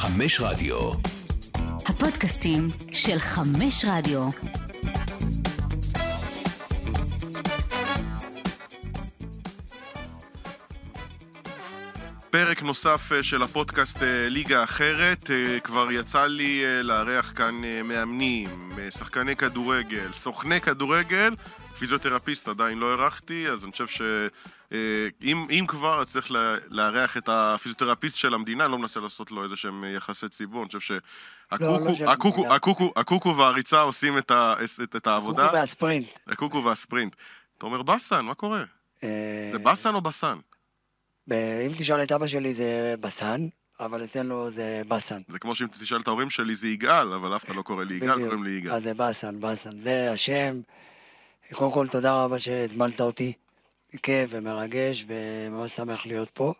חמש רדיו. הפודקאסטים של חמש רדיו. פרק נוסף אה, של הפודקאסט אה, ליגה אחרת. אה, כבר יצא לי לארח כאן מאמנים, שחקני כדורגל, סוכני כדורגל, פיזיותרפיסט עדיין לא ארחתי, אז אני חושב שאם כבר, אז צריך לארח את הפיזיותרפיסט של המדינה, לא מנסה לעשות לו איזה שהם יחסי ציבור, אני חושב שהקוקו והריצה עושים את העבודה. הקוקו והספרינט. הקוקו והספרינט. אתה אומר בסן, מה קורה? זה בסן או בסן? אם תשאל את אבא שלי זה בסן, אבל אצלנו זה בסן. זה כמו שאם תשאל את ההורים שלי זה יגאל, אבל אף אחד לא קורא לי יגאל, קוראים לי יגאל. אז זה בסן, בסן. זה השם. קודם כל, תודה רבה שהזמנת אותי. כיף ומרגש, וממש שמח להיות פה.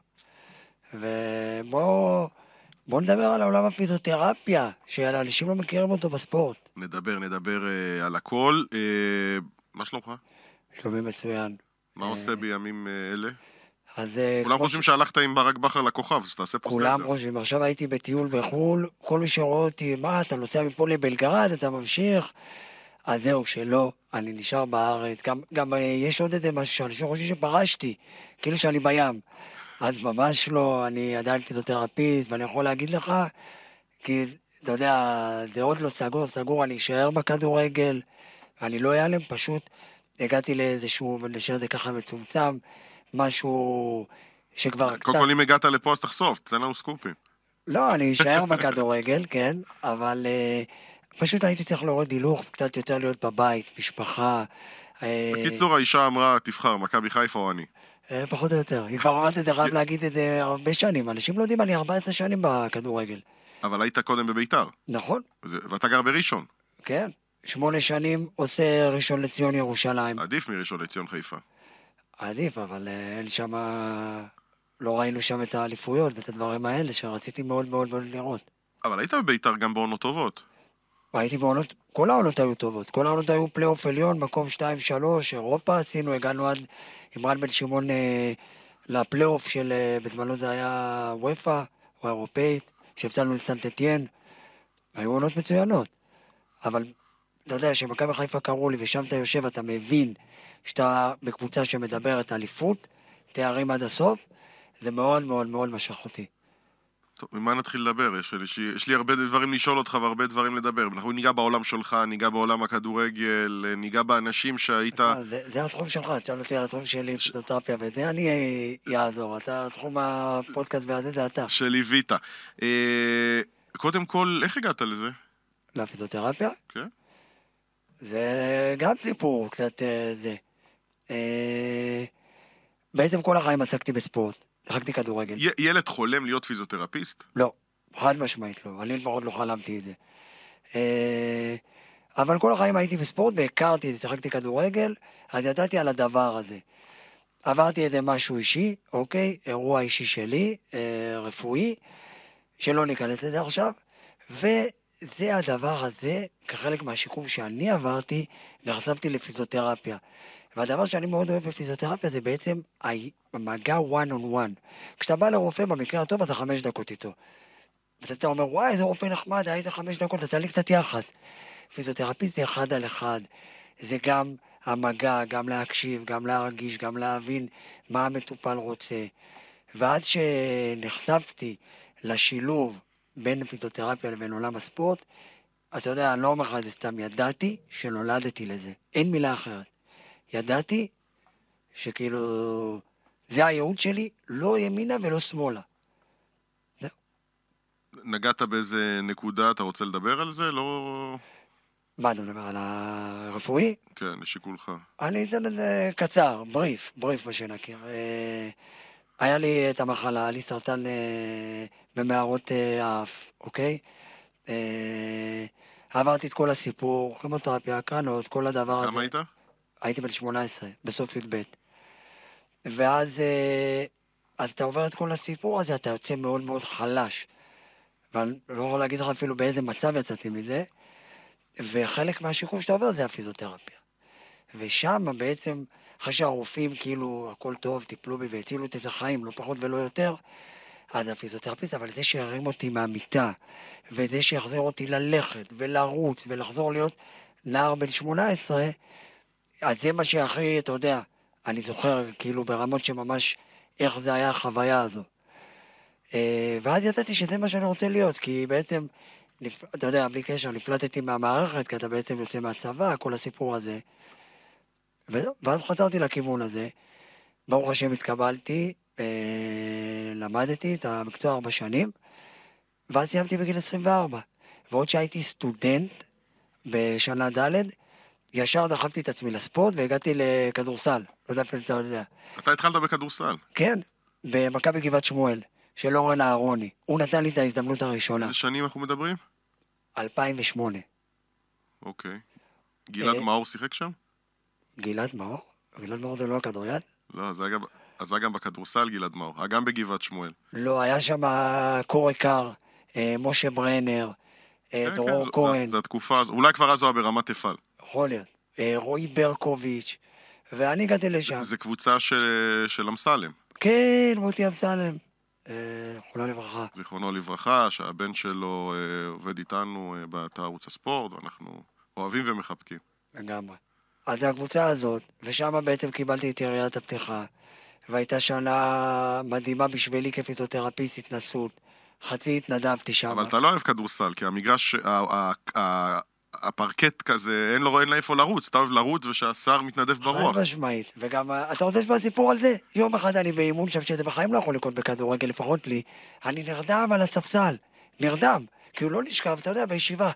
ובואו... בואו נדבר על עולם הפיזיותרפיה, שאנשים לא מכירים אותו בספורט. נדבר, נדבר uh, על הכל. Uh, מה שלומך? שלומי מצוין. מה uh, עושה בימים uh, אלה? אז... אה, כולם חושבים שהלכת עם ברק בכר לכוכב, אז תעשה פה סדר. כולם חושבים, עכשיו הייתי בטיול בחו"ל, כל מי שרואה אותי, מה, אתה נוסע מפה לבלגרד, אתה ממשיך? אז זהו, שלא, אני נשאר בארץ. גם, גם אה, יש עוד איזה משהו שאנשים חושבים שפרשתי, כאילו שאני בים. אז ממש לא, אני עדיין פיזיותרפיסט, ואני יכול להגיד לך, כי, אתה יודע, זה עוד לא סגור, סגור, אני אשאר בכדורגל, אני לא אעלם, פשוט הגעתי לאיזשהו, ונשאר את זה ככה מצומצם. משהו שכבר קצת... קודם כל, אם הגעת לפה אז תחשוף, תן לנו סקופים. לא, אני אשאר בכדורגל, כן, אבל uh, פשוט הייתי צריך להוריד הילוך, קצת יותר להיות בבית, משפחה. אה, בקיצור, האישה אמרה, תבחר, מכבי חיפה או אני. אה, פחות או יותר. היא כבר אמרת את זה, חייב להגיד את זה הרבה שנים. אנשים לא יודעים, אני 14 שנים בכדורגל. אבל היית קודם בביתר. נכון. ואתה גר בראשון. כן. שמונה שנים עושה ראשון לציון ירושלים. עדיף מראשון לציון חיפה. עדיף, אבל אה, אין שם... לא ראינו שם את האליפויות ואת הדברים האלה שרציתי מאוד מאוד מאוד לראות. אבל היית בביתר גם בעונות טובות. הייתי בעונות, כל העונות היו טובות. כל העונות היו פלייאוף עליון, מקום 2-3, אירופה עשינו, הגענו עד עם רן בן שמעון אה, לפלייאוף של, אה, בזמנו זה היה וופא, או אירופאית, שהפסדנו לסנטטיאן. היו עונות מצוינות. אבל אתה יודע, שמכבי חיפה קראו לי ושם אתה יושב, אתה מבין שאתה בקבוצה שמדברת אליפות, תארים עד הסוף, זה מאוד מאוד מאוד משך אותי. טוב, ממה נתחיל לדבר? יש, יש, יש לי הרבה דברים לשאול אותך והרבה דברים לדבר. אנחנו ניגע בעולם שלך, ניגע בעולם הכדורגל, ניגע באנשים שהיית... אה, זה, זה התחום שלך, תשאל אותי על התחום שלי, פיזיותרפיה, וזה אני אעזור. אתה, תחום הפודקאסט והזה זה אתה. שליווית. אה, קודם כל, איך הגעת לזה? לפיזיותרפיה? כן. זה גם סיפור קצת אה, זה. אה, בעצם כל החיים עסקתי בספורט, שיחקתי כדורגל. ילד חולם להיות פיזיותרפיסט? לא, חד משמעית לא, אני לפחות לא חלמתי את זה. אה, אבל כל החיים הייתי בספורט והכרתי את זה, שיחקתי כדורגל, אז ידעתי על הדבר הזה. עברתי איזה משהו אישי, אוקיי, אירוע אישי שלי, אה, רפואי, שלא ניכנס לזה עכשיו, וזה הדבר הזה, כחלק מהשיקום שאני עברתי, נחשפתי לפיזיותרפיה. והדבר שאני מאוד אוהב בפיזיותרפיה זה בעצם המגע one on one. כשאתה בא לרופא, במקרה הטוב אתה חמש דקות איתו. ואתה אומר, וואי, איזה רופא נחמד, היית חמש דקות, נתן לי קצת יחס. פיזיותרפיסט זה אחד על אחד. זה גם המגע, גם להקשיב, גם להרגיש, גם להבין מה המטופל רוצה. ועד שנחשפתי לשילוב בין פיזיותרפיה לבין עולם הספורט, אתה יודע, אני לא אומר לך את זה סתם, ידעתי שנולדתי לזה. אין מילה אחרת. ידעתי שכאילו זה הייעוד שלי, לא ימינה ולא שמאלה. נגעת באיזה נקודה, אתה רוצה לדבר על זה? לא... מה אתה מדבר, על הרפואי? כן, לשיקולך. אני אתן את זה קצר, בריף, בריף מה שנכיר. אה, היה לי את המחלה, היה לי סרטן אה, במערות אה, האף, אוקיי? עברתי את כל הסיפור, כימותרפיה, הקרנות, כל הדבר הזה. כמה היית? הייתי בן 18, בסוף י"ב. ואז אה, אז אתה עובר את כל הסיפור הזה, אתה יוצא מאוד מאוד חלש. ואני לא יכול להגיד לך אפילו באיזה מצב יצאתי מזה, וחלק מהשיקום שאתה עובר זה הפיזיותרפיה. ושם בעצם, אחרי שהרופאים כאילו, הכל טוב, טיפלו בי והצילו את החיים, לא פחות ולא יותר, אז הפיזיותרפיסט, אבל זה שירים אותי מהמיטה, וזה שיחזיר אותי ללכת, ולרוץ, ולחזור להיות נער בן 18, אז זה מה שהכי, אתה יודע, אני זוכר, כאילו, ברמות שממש, איך זה היה החוויה הזו. אה, ואז ידעתי שזה מה שאני רוצה להיות, כי בעצם, נפ... אתה יודע, בלי קשר, נפלטתי מהמערכת, כי אתה בעצם יוצא מהצבא, כל הסיפור הזה. וזהו, ואז חזרתי לכיוון הזה. ברוך השם התקבלתי, אה, למדתי את המקצוע ארבע שנים, ואז סיימתי בגיל 24. ועוד שהייתי סטודנט בשנה ד', ישר דחפתי את עצמי לספורט והגעתי לכדורסל. לא יודע אם אתה יודע. אתה התחלת בכדורסל. כן, במכבי גבעת שמואל, של אורן אהרוני. הוא נתן לי את ההזדמנות הראשונה, איזה שנים אנחנו מדברים? 2008. אוקיי. גלעד אה, מאור שיחק שם? גלעד מאור? גלעד מאור זה לא הכדוריד? לא, זה היה גם... אז זה היה גם בכדורסל גלעד מאור, היה גם בגבעת שמואל. לא, היה שם קורי קר, אה, משה ברנר, אה, כן, דרור כן, כהן, זו- זו התקופה הזו, אולי כבר אז הוא היה ברמת תפעל. יכול להיות, אה, רועי ברקוביץ', ואני הגעתי לשם. זה קבוצה של של אמסלם, כן, מוטי אמסלם, אה, זכרונו לברכה. זיכרונו לברכה, שהבן שלו אה, עובד איתנו באתר ערוץ הספורט, ואנחנו אוהבים ומחבקים. לגמרי. אז הקבוצה הזאת, ושם בעצם קיבלתי את יריית הפתיחה, והייתה שנה מדהימה בשבילי כפיזיותרפיסט התנסות. חצי התנדבתי שם. אבל אתה לא אוהב כדורסל, כי המגרש, הפרקט כזה, אין לו אין לו איפה לרוץ, אתה אוהב לרוץ ושהשר מתנדב ברוח. חד משמעית. וגם, אה, אתה רוצה לשמוע סיפור על זה? יום אחד אני באימון שם, שזה בחיים לא יכול לקרות בכדורגל, לפחות לי. אני נרדם על הספסל. נרדם. כי הוא לא נשכב, אתה יודע, בישיבה.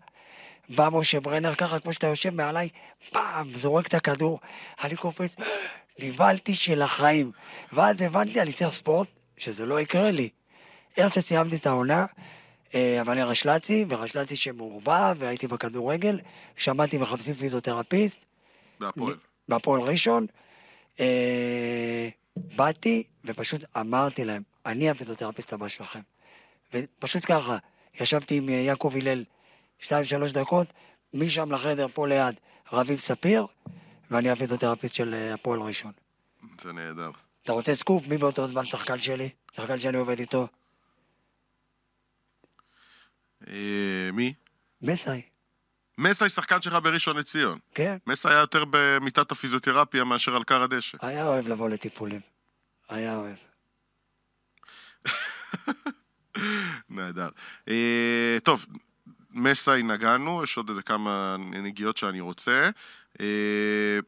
בא משה ברנר ככה, כמו שאתה יושב מעליי, פעם, זורק את הכדור, אני קופץ, נבהלתי של החיים. ואז הבנתי, אני צריך ספורט, שזה לא יקרה לי. איך שסיימתי את העונה, אבל אני רשל"צי, ורשל"צי שמעורבב, והייתי בכדורגל, שמעתי מחפשים פיזיותרפיסט, בהפועל. בהפועל ראשון, אה, באתי ופשוט אמרתי להם, אני הפיזיותרפיסט הבא שלכם. ופשוט ככה, ישבתי עם אה, יעקב הלל שתיים, שלוש דקות, משם לחדר פה ליד, רביב ספיר, ואני הפיזיותרפיסט של אה, הפועל ראשון. זה נהדר. אתה רוצה סקופ? מי באותו זמן שחקן שלי? שחקן שאני עובד איתו? אה, מי? מסאי, מסי שחקן שלך בראשון לציון. כן? מסי היה יותר במיטת הפיזיותרפיה מאשר על כר הדשא. היה אוהב לבוא לטיפולים. היה אוהב. נהדר. אה, טוב, מסי נגענו, יש עוד איזה כמה נגיעות שאני רוצה. אה,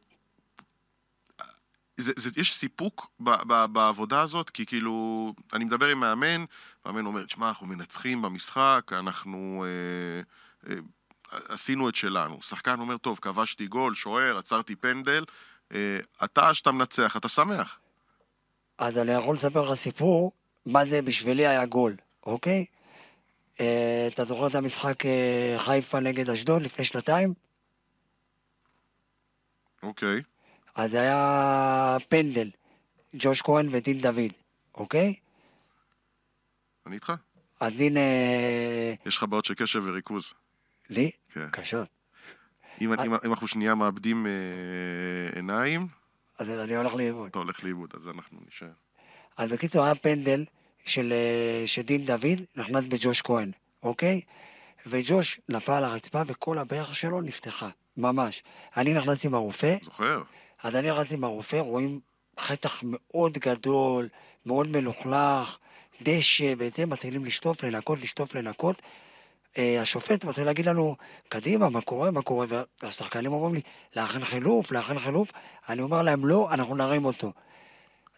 זה, זה, יש סיפוק ב, ב, בעבודה הזאת, כי כאילו, אני מדבר עם מאמן, מאמן אומר, תשמע, אנחנו מנצחים במשחק, אנחנו אה, אה, עשינו את שלנו. שחקן אומר, טוב, כבשתי גול, שוער, עצרתי פנדל. אה, אתה, שאתה מנצח, אתה שמח. אז אני יכול לספר לך סיפור, מה זה בשבילי היה גול, אוקיי? אה, אתה זוכר את המשחק אה, חיפה נגד אשדוד לפני שנתיים? אוקיי. אז היה פנדל, ג'וש כהן ודין דוד, אוקיי? אני איתך. אז הנה, יש לך בעיות של קשב וריכוז. לי? כן. קשות. אם, אם, אם אנחנו שנייה מאבדים אה, עיניים, אז אני הולך לאיבוד. אתה הולך לאיבוד, אז אנחנו נשאר. אז בקיצור, היה פנדל של, אה, של דין דוד, נכנס בג'וש כהן, אוקיי? וג'וש נפל על הרצפה וכל הברך שלו נפתחה, ממש. אני נכנס עם הרופא, זוכר? אז אני נכנס עם הרופא, רואים חטח מאוד גדול, מאוד מלוכלך, דשא וזה, מתחילים לשטוף, לנקות, לשטוף, לנקות. אה, השופט מתחיל להגיד לנו, קדימה, מה קורה, מה קורה? והשחקנים אומרים לי, להכין חילוף, להכין חילוף. אני אומר להם, לא, אנחנו נרים אותו.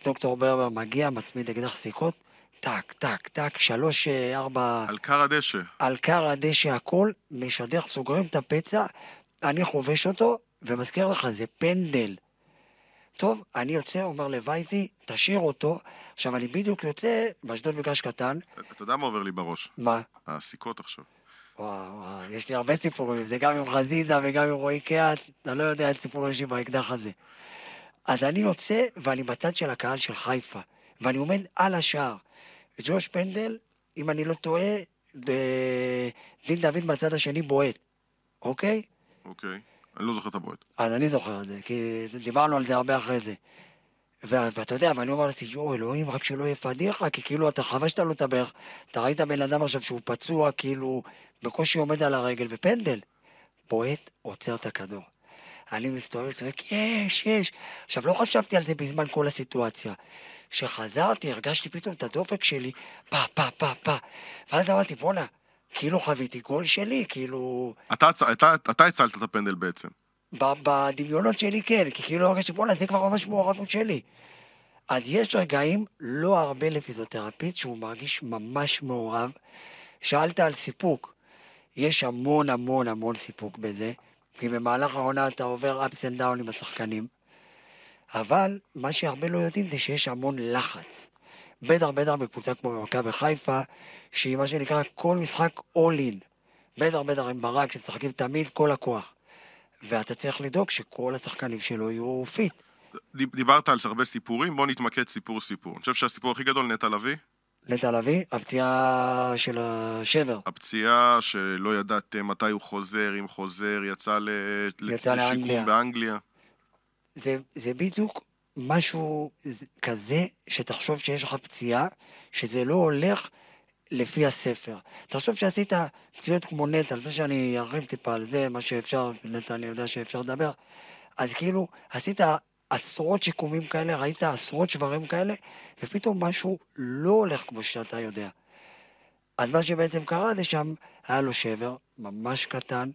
דוקטור ברבר מגיע, מצמיד אקדח סיכות, טק, טק, טק, שלוש, אה, ארבע, על כר הדשא. על כר הדשא הכל, משדך, סוגרים את הפצע, אני חובש אותו, ומזכיר לך, זה פנדל. טוב, אני יוצא, אומר לווייזי, תשאיר אותו. עכשיו, אני בדיוק יוצא, באשדוד מגרש קטן, אתה יודע מה עובר לי בראש? מה? הסיכות עכשיו. וואו, וואו, יש לי הרבה סיפורים, זה גם עם חזיזה וגם עם רועי קהת, אתה לא יודע איזה סיפורים יש לי באקדח הזה. אז אני יוצא, ואני בצד של הקהל של חיפה, ואני עומד על השער. וג'וש פנדל, אם אני לא טועה, דין דוד בצד השני בועט, אוקיי? אוקיי. אני לא זוכר את הבועט. אז אני זוכר את זה, כי דיברנו על זה הרבה אחרי זה. ואתה יודע, ואני אומר לעצמי, יואו, אלוהים, רק שלא יהיה פדיחה, כי כאילו אתה חבשת לו את הברך, אתה ראית בן אדם עכשיו שהוא פצוע, כאילו, בקושי עומד על הרגל, ופנדל. בועט, עוצר את הכדור. אני מסתובב, צועק, יש, יש. עכשיו, לא חשבתי על זה בזמן כל הסיטואציה. כשחזרתי, הרגשתי פתאום את הדופק שלי, פה, פה, פה, פה. ואז אמרתי, בואנה, כאילו חוויתי גול שלי, כאילו... אתה הצלת את הפנדל בעצם. בדמיונות שלי כן, כי כאילו הרגשתי, בואנה, זה כבר ממש מעורבות שלי. אז יש רגעים, לא הרבה לפיזיותרפיסט, שהוא מרגיש ממש מעורב. שאלת על סיפוק. יש המון המון המון סיפוק בזה, כי במהלך העונה אתה עובר ups and down עם השחקנים. אבל מה שהרבה לא יודעים זה שיש המון לחץ. בטח בטח בקבוצה כמו במכבי חיפה, שהיא מה שנקרא כל משחק all in. בטח בטח עם ברק, שמשחקים תמיד כל הכוח. ואתה צריך לדאוג שכל השחקנים שלו יהיו fit. דיב- דיברת על הרבה סיפורים, בוא נתמקד סיפור סיפור. אני חושב שהסיפור הכי גדול, נטע לביא, נטע לביא, הפציעה של השבר. הפציעה שלא ידעתם מתי הוא חוזר, אם חוזר, יצא. לשיקום באנגליה. זה, זה בדיוק משהו כזה שתחשוב שיש לך פציעה, שזה לא הולך לפי הספר. תחשוב שעשית פציעות כמו נטע, לפני שאני ארחיב טיפה על זה, מה שאפשר, נטע אני יודע שאפשר לדבר, אז כאילו עשית עשרות שיקומים כאלה, ראית עשרות שברים כאלה, ופתאום משהו לא הולך כמו שאתה יודע. אז מה שבעצם קרה זה שם, היה לו שבר, ממש קטן,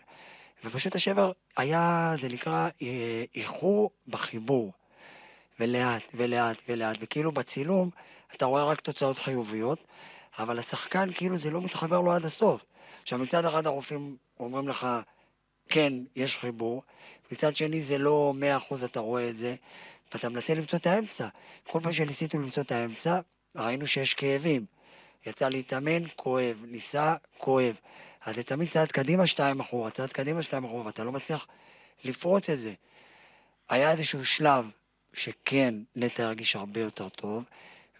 ופשוט השבר היה, זה נקרא אה, איחור בחיבור. ולאט, ולאט, ולאט, וכאילו בצילום אתה רואה רק תוצאות חיוביות, אבל השחקן כאילו זה לא מתחבר לו עד הסוף. עכשיו מצד אחד הרופאים אומרים לך, כן, יש חיבור, מצד שני זה לא מאה אחוז אתה רואה את זה, ואתה מנסה למצוא את האמצע. כל פעם שניסינו למצוא את האמצע, ראינו שיש כאבים. יצא להתאמן, כואב, ניסה, כואב. אז זה תמיד צעד קדימה, שתיים אחורה, צעד קדימה, שתיים אחורה, ואתה לא מצליח לפרוץ את זה. היה איזשהו שלב שכן נטע הרגיש הרבה יותר טוב,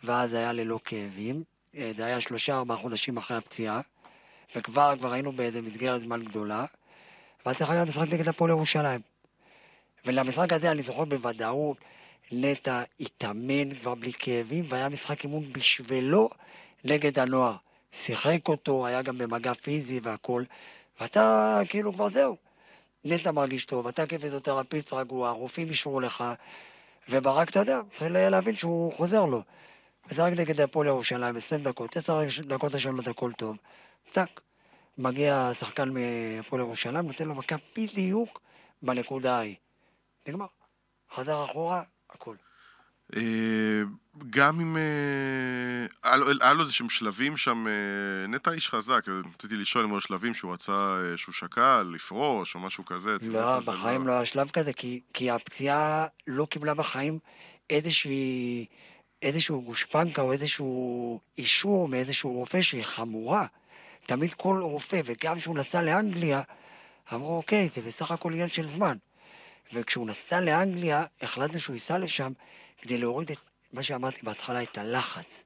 ואז היה ללא כאבים. אה, זה היה שלושה ארבעה חודשים אחרי הפציעה, וכבר כבר היינו באיזה מסגרת זמן גדולה, ואז צריך היה משחק נגד הפועל ירושלים. ולמשחק הזה אני זוכר בוודאות, נטע התאמן כבר בלי כאבים, והיה משחק אימון בשבילו נגד הנוער. שיחק אותו, היה גם במגע פיזי והכל, ואתה כאילו כבר זהו. נטע מרגיש טוב, אתה כפיזיותרפיסט רגוע, הרופאים אישרו לך, וברק, אתה יודע, צריך להבין שהוא חוזר לו. רק נגד הפועל ירושלים, 20 דקות, 10 דקות ראשונות הכל טוב. טאק. מגיע שחקן מהפועל ירושלים, נותן לו מכה בדיוק בנקודה ההיא. נגמר. חזר אחורה, הכל. אה, גם אם... אה, היה לו- איזה שהם שלבים שם, אה, נטע איש חזק, רציתי לשאול אם היו שלבים שהוא רצה, שהוא שקל, לפרוש או משהו כזה. לא, בחיים לא היה שלב כזה, כי הפציעה לא קיבלה בחיים איזושהי, איזשהו גושפנקה או איזשהו אישור מאיזשהו רופא שהיא חמורה. תמיד כל רופא, וגם כשהוא נסע לאנגליה, אמרו, אוקיי, זה בסך הכל עניין של זמן. וכשהוא נסע לאנגליה, החלטנו שהוא ייסע לשם כדי להוריד את מה שאמרתי בהתחלה, את הלחץ.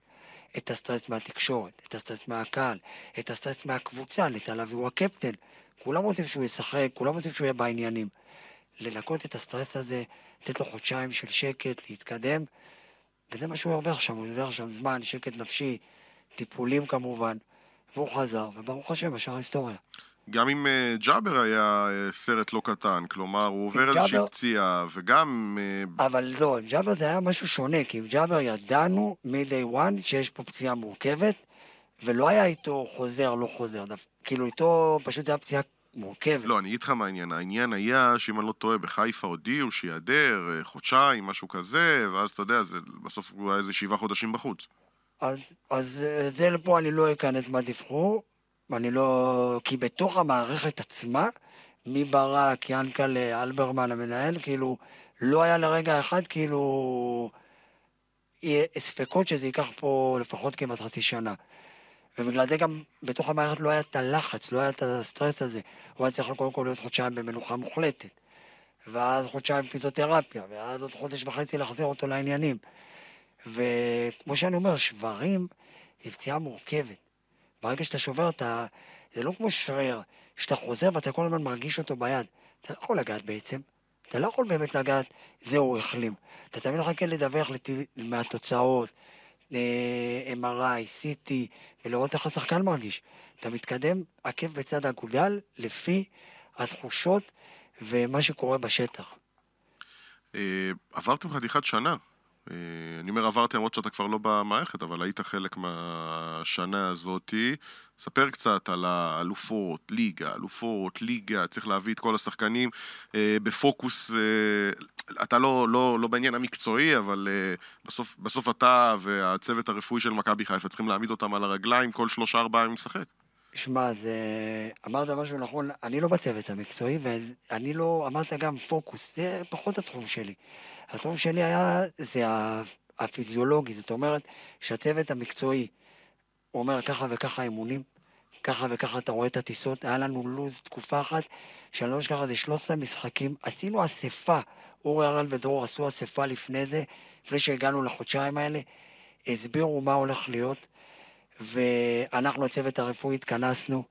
את הסטרס מהתקשורת, את הסטרס מהקהל, את הסטרס מהקבוצה, נטע לביא הוא הקפטן. כולם רוצים שהוא ישחק, כולם רוצים שהוא יהיה בעניינים. לנקות את הסטרס הזה, לתת לו חודשיים של שקט, להתקדם, וזה מה שהוא הרוויח שם, הוא הרוויח שם זמן, שקט נפשי, טיפולים כמובן, והוא חזר, וברוך השם, השאר היסטוריה. גם עם אה, ג'אבר היה אה, סרט לא קטן, כלומר, הוא עובר איזושהי ג'אבר- פציעה, וגם... אה, אבל לא, עם ג'אבר זה היה משהו שונה, כי עם ג'אבר ידענו מ-day one שיש פה פציעה מורכבת, ולא היה איתו חוזר, לא חוזר. דף, כאילו איתו פשוט זה היה פציעה מורכבת. לא, אני אגיד לך מה העניין. העניין היה, שאם אני לא טועה, בחיפה הודיעו שיעדר אה, חודשיים, משהו כזה, ואז אתה יודע, זה, בסוף הוא היה איזה שבעה חודשים בחוץ. אז, אז אה, זה לפה אני לא אכנס מה דיווחו, אני לא... כי בתוך המערכת עצמה, מברק, ינקלה, אלברמן המנהל, כאילו, לא היה לרגע אחד, כאילו, ספקות שזה ייקח פה לפחות כמעט חצי שנה. ובגלל זה גם בתוך המערכת לא היה את הלחץ, לא היה את הסטרס הזה. הוא היה צריך קודם כל להיות חודשיים במנוחה מוחלטת. ואז חודשיים פיזיותרפיה, ואז עוד חודש וחצי להחזיר אותו לעניינים. וכמו שאני אומר, שברים זה פציעה מורכבת. ברגע שאתה שובר, אתה... זה לא כמו שריר, שאתה חוזר ואתה כל הזמן מרגיש אותו ביד. אתה לא יכול לגעת בעצם. אתה לא יכול באמת לגעת, זהו, החלים. אתה תמיד מחכה לדווח לת... מהתוצאות, אה, MRI, CT, ולראות איך השחקן מרגיש. אתה מתקדם עקב בצד אגודל לפי התחושות ומה שקורה בשטח. אה, עברתם חתיכת שנה. אה, אני אומר עברתם למרות שאתה כבר לא במערכת, אבל היית חלק מהשנה הזאתי. ספר קצת על האלופות, ליגה, אלופות, ליגה, צריך להביא את כל השחקנים אה, בפוקוס, אתה לא, לא, לא בעניין המקצועי, אבל בסוף, בסוף אתה והצוות הרפואי של מכבי חיפה צריכים להעמיד אותם על הרגליים כל שלושה-ארבעה ימים לשחק. שמע, זה... אמרת משהו נכון, אני לא בצוות המקצועי, ואני לא... אמרת גם פוקוס, זה פחות התחום שלי. התחום שלי היה, זה הפיזיולוגי, זאת אומרת שהצוות המקצועי אומר ככה וככה אימונים, ככה וככה אתה רואה את הטיסות, היה לנו לו"ז תקופה אחת, שאני לא אשכח, זה 13 משחקים, עשינו אספה, אורי הראל ודרור עשו אספה לפני זה, לפני שהגענו לחודשיים האלה, הסבירו מה הולך להיות. ואנחנו, הצוות הרפואי, התכנסנו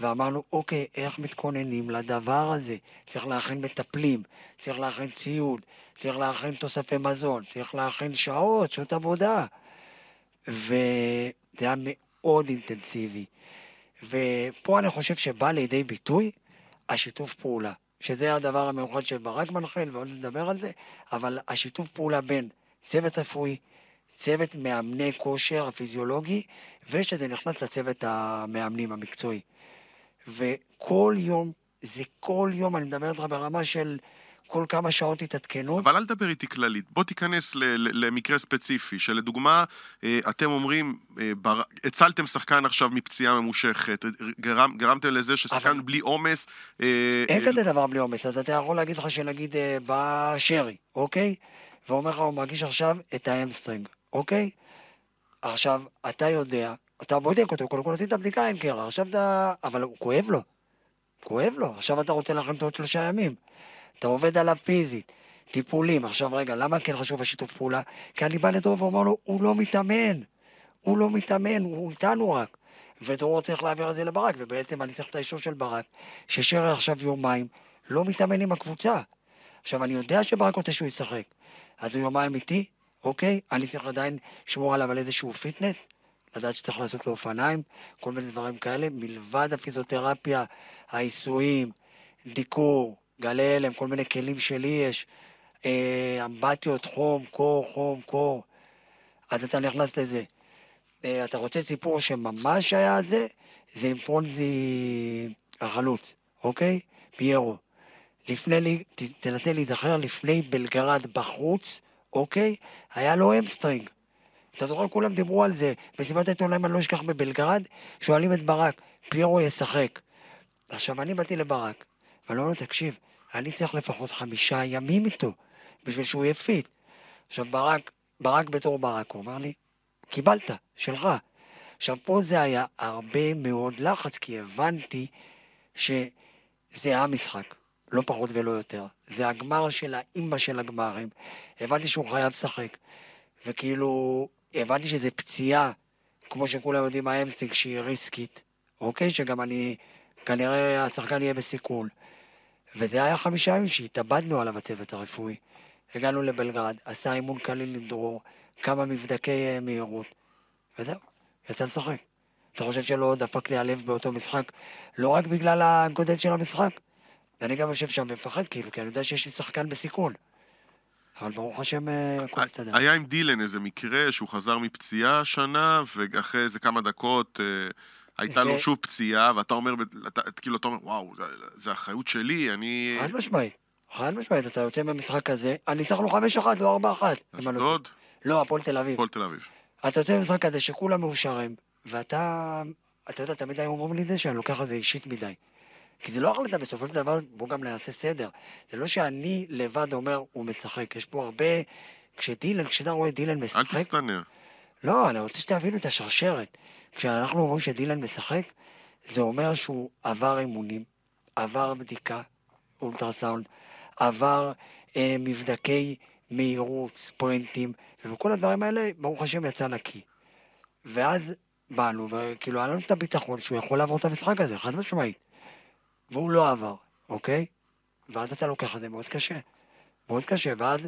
ואמרנו, אוקיי, איך מתכוננים לדבר הזה? צריך להכין מטפלים, צריך להכין ציוד, צריך להכין תוספי מזון, צריך להכין שעות, שעות עבודה. וזה היה מאוד אינטנסיבי. ופה אני חושב שבא לידי ביטוי השיתוף פעולה, שזה הדבר המיוחד שברק מנחיל, ועוד נדבר על זה, אבל השיתוף פעולה בין צוות רפואי, צוות מאמני כושר הפיזיולוגי, ושזה נכנס לצוות המאמנים המקצועי. וכל יום, זה כל יום, אני מדבר איתך ברמה של כל כמה שעות התעדכנו. אבל אל תדבר איתי כללית, בוא תיכנס למקרה ספציפי, שלדוגמה, אה, אתם אומרים, אה, הצלתם שחקן עכשיו מפציעה ממושכת, גרם, גרמתם לזה ששחקן אבל... בלי עומס... אה, אין כזה דבר בלי עומס, אז אתה יכול להגיד לך שנגיד בא שרי, אוקיי? ואומר לך, הוא מרגיש עכשיו את ה hamstring. אוקיי? עכשיו, אתה יודע, אתה בודק אותו, קודם כל עשית בדיקה, אין קרע, עכשיו אתה... אבל הוא כואב לו. כואב לו, עכשיו אתה רוצה להכין אותו עוד שלושה ימים. אתה עובד עליו פיזית, טיפולים. עכשיו רגע, למה כן חשוב השיתוף פעולה? כי אני בא לדרור ואומר לו, הוא לא מתאמן. הוא לא מתאמן, הוא איתנו רק. ודרור צריך להעביר את זה לברק, ובעצם אני צריך את האישור של ברק, ששרי עכשיו יומיים לא מתאמן עם הקבוצה. עכשיו, אני יודע שברק רוצה שהוא ישחק. אז הוא יומיים איתי, אוקיי? אני צריך עדיין לשמור עליו על איזשהו fitness, לדעת שצריך לעשות לו אופניים, כל מיני דברים כאלה, מלבד הפיזיותרפיה, העיסויים, דיקור, גלי הלם, כל מיני כלים שלי יש, אה, אמבטיות, חום, קור, חום, קור. אז אתה נכנס לזה. אה, אתה רוצה סיפור שממש היה זה? זה עם פרנצדי החלוץ, אוקיי? פיירו. לפני לי, תנסה להיזכר לפני בלגרד בחוץ, אוקיי? היה לו hamstring. אתה זוכר, כולם דיברו על זה. מסיבת העיתונאים, אני לא אשכח בבלגרד, שואלים את ברק, פיירו ישחק. עכשיו, אני באתי לברק, ואני אומר לו, תקשיב, אני צריך לפחות חמישה ימים איתו, בשביל שהוא יהיה fit. עכשיו, ברק, ברק בתור ברק, הוא אמר לי, קיבלת, שלך. עכשיו, פה זה היה הרבה מאוד לחץ, כי הבנתי שזה המשחק. לא פחות ולא יותר. זה הגמר של האימא של הגמרים. הבנתי שהוא חייב לשחק. וכאילו, הבנתי שזה פציעה, כמו שכולם יודעים, ה hamstring שהיא ריסקית, אוקיי? שגם אני, כנראה השחקן יהיה בסיכון. וזה היה חמישה ימים שהתאבדנו עליו הצוות הרפואי. הגענו לבלגרד, עשה אימון קליל עם דרור, כמה מבדקי אה, מהירות, וזהו, יצא לשחק. אתה חושב שלא דפק לי הלב באותו משחק, לא רק בגלל הגודל של המשחק, ואני גם יושב שם ומפחד, כאילו, כי אני יודע שיש לי שחקן בסיכון. אבל ברוך השם, אה, הכל מסתדר. היה עם דילן איזה מקרה שהוא חזר מפציעה השנה, ואחרי איזה כמה דקות אה, הייתה לו שוב פציעה, ואתה אומר, כאילו, אתה אומר, וואו, זה אחריות שלי, אני... חד משמעית. חד משמעית, אתה יוצא מהמשחק הזה, אני צריך לו חמש אחת, לא ארבע אחת. אשדוד? לא, הפועל תל אביב. הפועל תל אביב. אתה יוצא מהמשחק הזה שכולם מאושרים, ואתה, אתה יודע, תמיד היו אומרים לי זה שאני לוקח את זה אישית מדי. כי זה לא החלטה, בסופו של דבר, בואו גם נעשה סדר. זה לא שאני לבד אומר, הוא משחק. יש פה הרבה... כשדילן, כשאתה רואה דילן משחק... אל תצטנע. לא, אני רוצה שתבינו את השרשרת. כשאנחנו אומרים שדילן משחק, זה אומר שהוא עבר אימונים, עבר בדיקה, אולטרסאונד, עבר אה, מבדקי מהירות, ספרינטים, ובכל הדברים האלה, ברוך השם, יצא נקי. ואז באנו, וכאילו, היה לנו את הביטחון שהוא יכול לעבור את המשחק הזה, חד משמעית. והוא לא עבר, אוקיי? ואז אתה לוקח את זה מאוד קשה. מאוד קשה, ואז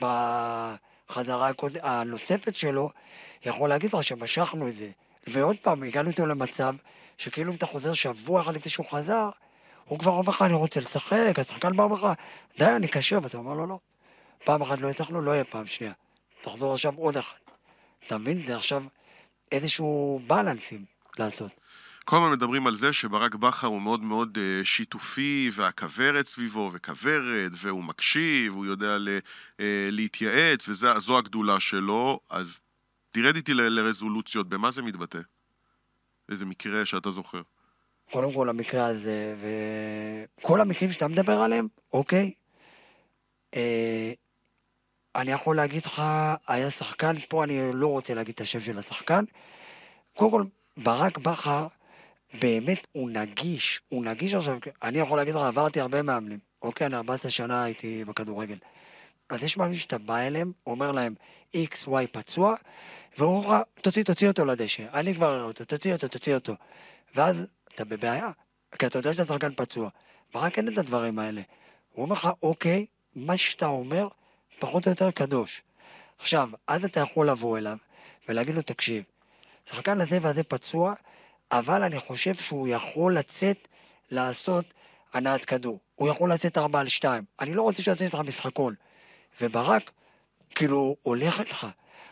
בחזרה. הנוספת שלו, יכול להגיד לך שמשכנו את זה. ועוד פעם, הגענו איתו למצב שכאילו אם אתה חוזר שבוע אחד לפני שהוא חזר, הוא כבר אומר לך, אני רוצה לשחק, השחקן בא ואומר לך, די, אני קשה, ואתה אומר לו, לא. פעם אחת לא הצלחנו, לא יהיה פעם שנייה. תחזור עכשיו עוד אחת. אתה מבין? זה עכשיו איזשהו בלנסים לעשות. כל הזמן מדברים על זה שברק בכר הוא מאוד מאוד אה, שיתופי, והכוורת סביבו, וכוורת, והוא מקשיב, הוא יודע אה, להתייעץ, וזו הגדולה שלו, אז תרד איתי לרזולוציות, במה זה מתבטא? איזה מקרה שאתה זוכר. קודם כל המקרה הזה, וכל המקרים שאתה מדבר עליהם, אוקיי? אה, אני יכול להגיד לך, היה שחקן, פה אני לא רוצה להגיד את השם של השחקן. קודם כל, ברק בכר, באמת הוא נגיש, הוא נגיש עכשיו, אני יכול להגיד לך, עברתי הרבה מאמנים, אוקיי? אני 14 שנה הייתי בכדורגל. אז יש מאמנים שאתה בא אליהם, אומר להם X, Y פצוע, והוא אומר לך, תוציא, תוציא אותו לדשא. אני כבר אראה אותו, תוציא אותו, תוציא אותו. ואז אתה בבעיה, כי אתה יודע שאתה שחקן פצוע. ברק אין את הדברים האלה. הוא אומר לך, אוקיי, מה שאתה אומר, פחות או יותר קדוש. עכשיו, אז אתה יכול לבוא אליו ולהגיד לו, תקשיב, שחקן הזה והזה פצוע, אבל אני חושב שהוא יכול לצאת לעשות הנעת כדור. הוא יכול לצאת 4 על 2. אני לא רוצה שיעשה איתך משחקון. וברק, כאילו, הולך איתך.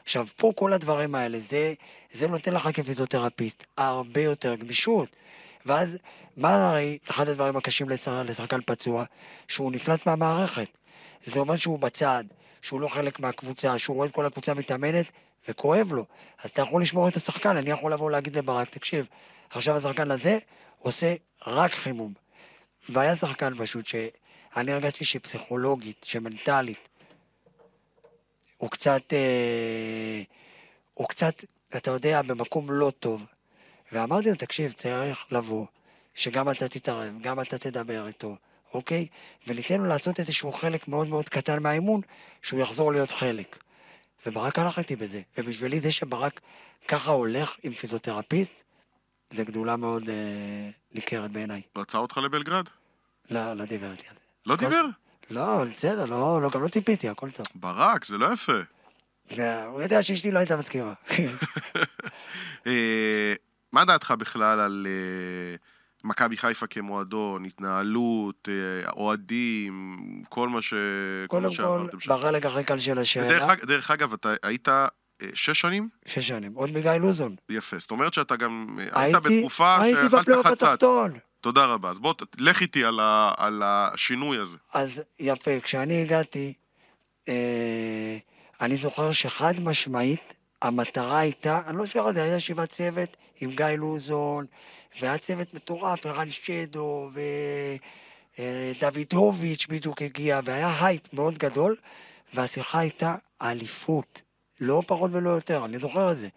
עכשיו, פה כל הדברים האלה, זה, זה נותן לך כפיזיותרפיסט הרבה יותר גמישות. ואז, מה הרי אחד הדברים הקשים לשחקן פצוע? שהוא נפלט מהמערכת. זה אומר שהוא בצד, שהוא לא חלק מהקבוצה, שהוא רואה את כל הקבוצה מתאמנת, וכואב לו. אז אתה יכול לשמור את השחקן, אני יכול לבוא להגיד לברק, תקשיב, עכשיו השחקן הזה עושה רק חימום. והיה שחקן פשוט שאני הרגשתי שפסיכולוגית, שמנטלית, הוא קצת, אה, הוא קצת, אתה יודע, במקום לא טוב. ואמרתי לו, תקשיב, צריך לבוא, שגם אתה תתערב, גם אתה תדבר איתו, אוקיי? וניתן לו לעשות איזשהו חלק מאוד מאוד קטן מהאימון, שהוא יחזור להיות חלק. וברק הלך איתי בזה. ובשבילי זה שברק ככה הולך עם פיזיותרפיסט, זה גדולה מאוד אה, ניכרת בעיניי. רצה אותך לבלגרד? לא, לא דיבר איתי על זה. לא הכל- דיבר? לא, בסדר, לא, לא, גם לא ציפיתי, הכל טוב. ברק, זה לא יפה. הוא יודע שאשתי לא הייתה מסכימה. אה, מה דעתך בכלל על אה, מכבי חיפה כמועדון, התנהלות, אה, אוהדים, כל מה ש... קודם כל? בחלק הכי קל של השאלה, דרך אגב, אתה היית שש שנים? שש שנים, עוד מגיא לוזון. יפה. זאת אומרת שאתה גם היית הייתי, בתקופה הייתי שאכלת בפלייאוף חצץ. התחתון. תודה רבה. אז בוא, לך איתי על ה- על השינוי הזה. אז יפה, כשאני הגעתי, אה, אני זוכר שחד משמעית, המטרה הייתה, אני לא זוכר את זה, הייתה ישיבת צוות עם גיא לוזון, והיה צוות מטורף, ערן שדו, ודוידוביץ' בדיוק הגיע, והיה הייפ מאוד גדול, והשיחה הייתה אליפות, לא פחות ולא יותר, אני זוכר את זה.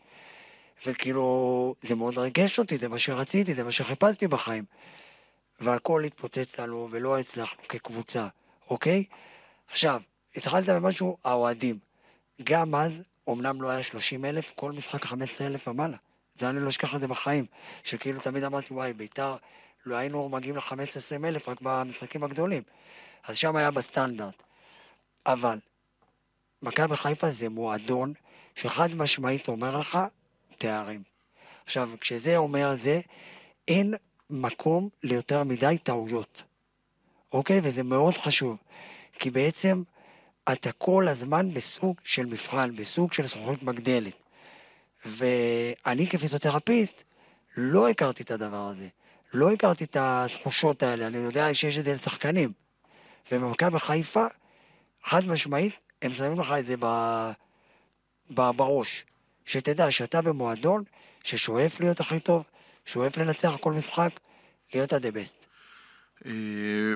וכאילו, זה מאוד ריגש אותי, זה מה שרציתי, זה מה שחיפשתי בחיים. והכל התפוצץ לנו, ולא הצלחנו כקבוצה, אוקיי? עכשיו, התחלת במשהו, האוהדים. גם אז, אמנם לא היה 30 אלף, כל משחק 15 אלף ומעלה. זה אני לא אשכח את זה בחיים. שכאילו תמיד אמרתי, וואי, ביתר, לא היינו מגיעים ל-15-20 אלף רק במשחקים הגדולים. אז שם היה בסטנדרט. אבל, מכבי חיפה זה מועדון שחד משמעית אומר לך, תארים. עכשיו, כשזה אומר זה, אין מקום ליותר מדי טעויות. אוקיי? וזה מאוד חשוב. כי בעצם אתה כל הזמן בסוג של מבחן, בסוג של זכוכית מגדלת. ואני כפיזיותרפיסט לא הכרתי את הדבר הזה. לא הכרתי את התחושות האלה, אני יודע שיש את זה לשחקנים. ובמכבי חיפה, חד משמעית, הם שמים לך את זה ב... ב... בראש. שתדע שאתה במועדון ששואף להיות הכי טוב, שואף לנצח כל משחק, להיות ה-the best. אה,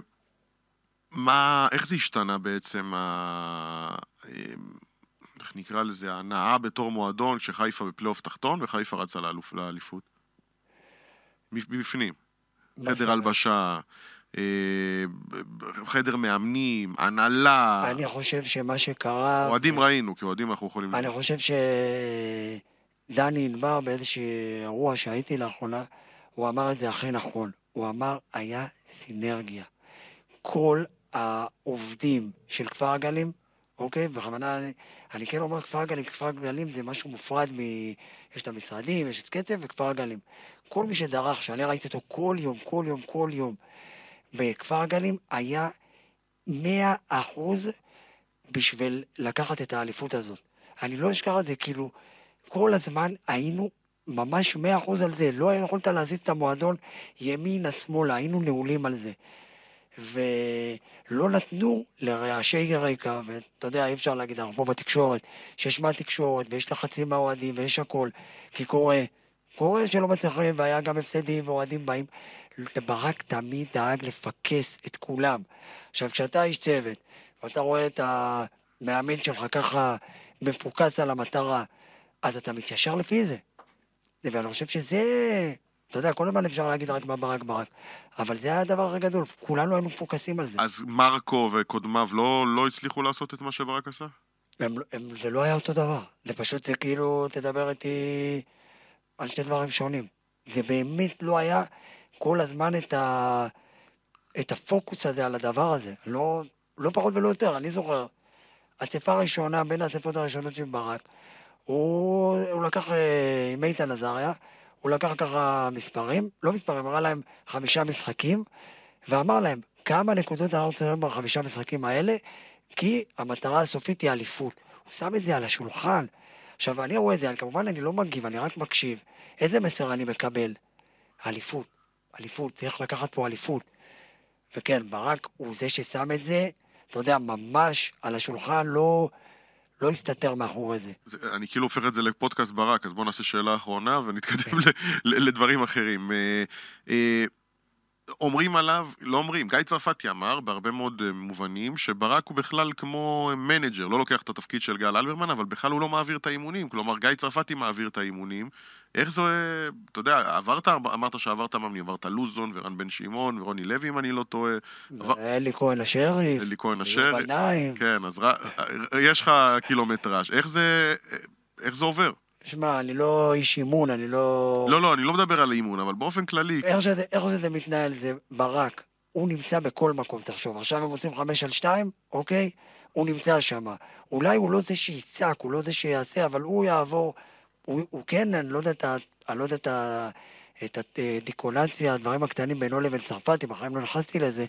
מה, איך זה השתנה בעצם, ה... אה, איך נקרא לזה, ההנאה בתור מועדון כשחיפה בפלייאוף תחתון וחיפה רצה לאליפות? מבפנים. חדר? הלבשה, חדר מאמנים, הנהלה, אני חושב שמה שקרה... אוהדים ראינו, כי אוהדים אנחנו יכולים... אני חושב שדני ענבר באיזשהו אירוע שהייתי לאחרונה, הוא אמר את זה הכי נכון. הוא אמר, היה סינרגיה. כל העובדים של כפר הגלים, אוקיי? בכוונה, אני, אני כן אומר כפר הגלים, כפר הגלים זה משהו מופרד מ... יש את המשרדים, יש את קצב וכפר הגלים. כל מי שדרך, שאני ראיתי אותו כל יום, כל יום, כל יום בכפר הגלים, היה מאה אחוז בשביל לקחת את האליפות הזאת. אני לא אשכח את זה, כאילו, כל הזמן היינו ממש מאה אחוז על זה. לא יכולת להזיז את המועדון ימינה, שמאלה, היינו נעולים על זה. ולא נתנו לרעשי רקע, ואתה יודע, אי אפשר להגיד, אנחנו פה בתקשורת, שיש מה תקשורת, ויש לחצים מהאוהדים, ויש הכל, כי קורה, קורה שלא מצליחים, והיה גם הפסדים, ואוהדים באים. ברק תמיד דאג לפקס את כולם. עכשיו, כשאתה איש צוות, ואתה רואה את המאמן שלך ככה מפוקס על המטרה, אז אתה מתיישר לפי זה. ואני חושב שזה, אתה יודע, כל הזמן אפשר להגיד רק מה ברק ברק, אבל זה היה הדבר הכי גדול, כולנו היינו מפוקסים על זה. אז מרקו וקודמיו לא, לא הצליחו לעשות את מה שברק עשה? הם, הם, זה לא היה אותו דבר, זה פשוט, זה כאילו, תדבר איתי על שני דברים שונים. זה באמת לא היה כל הזמן את, ה, את הפוקוס הזה על הדבר הזה, לא, לא פחות ולא יותר, אני זוכר, אספה הראשונה, בין האספות הראשונות של ברק, הוא, הוא לקח אה, עם איתן עזריה, הוא לקח ככה מספרים, לא מספרים, הראה להם חמישה משחקים, ואמר להם, כמה נקודות אנחנו צריכים בחמישה משחקים האלה, כי המטרה הסופית היא אליפות. הוא שם את זה על השולחן. עכשיו, אני רואה את זה, אני, כמובן אני לא מגיב, אני רק מקשיב. איזה מסר אני מקבל? אליפות. אליפות, צריך לקחת פה אליפות. וכן, ברק הוא זה ששם את זה, אתה יודע, ממש על השולחן, לא, לא הסתתר מאחורי זה. זה. אני כאילו הופך את זה לפודקאסט ברק, אז בואו נעשה שאלה אחרונה ונתקדם ל, לדברים אחרים. אה, אה, אומרים עליו, לא אומרים, גיא צרפתי אמר בהרבה מאוד אה, מובנים שברק הוא בכלל כמו מנג'ר, לא לוקח את התפקיד של גל אלברמן, אבל בכלל הוא לא מעביר את האימונים. כלומר, גיא צרפתי מעביר את האימונים. איך זה, אתה יודע, עברת, אמרת שעברת מאמנים, עברת לוזון ורן בן שמעון ורוני לוי, אם אני לא טועה. אלי כהן השריף. אלי כהן השריף. בניים. כן, אז יש לך קילומטראז'. איך זה, איך זה עובר? שמע, אני לא איש אימון, אני לא... לא, לא, אני לא מדבר על אימון, אבל באופן כללי... איך שזה, איך שזה מתנהל, זה ברק. הוא נמצא בכל מקום, תחשוב. עכשיו הם רוצים חמש על שתיים, אוקיי? הוא נמצא שם. אולי הוא לא זה שיצעק, הוא לא זה שיעשה, אבל הוא יעבור... הוא, הוא כן, אני לא יודע את ה... אני לא יודע את ה... את הדיקולציה, הדברים הקטנים בינו לבין צרפתי, בחיים לא נכנסתי לזה,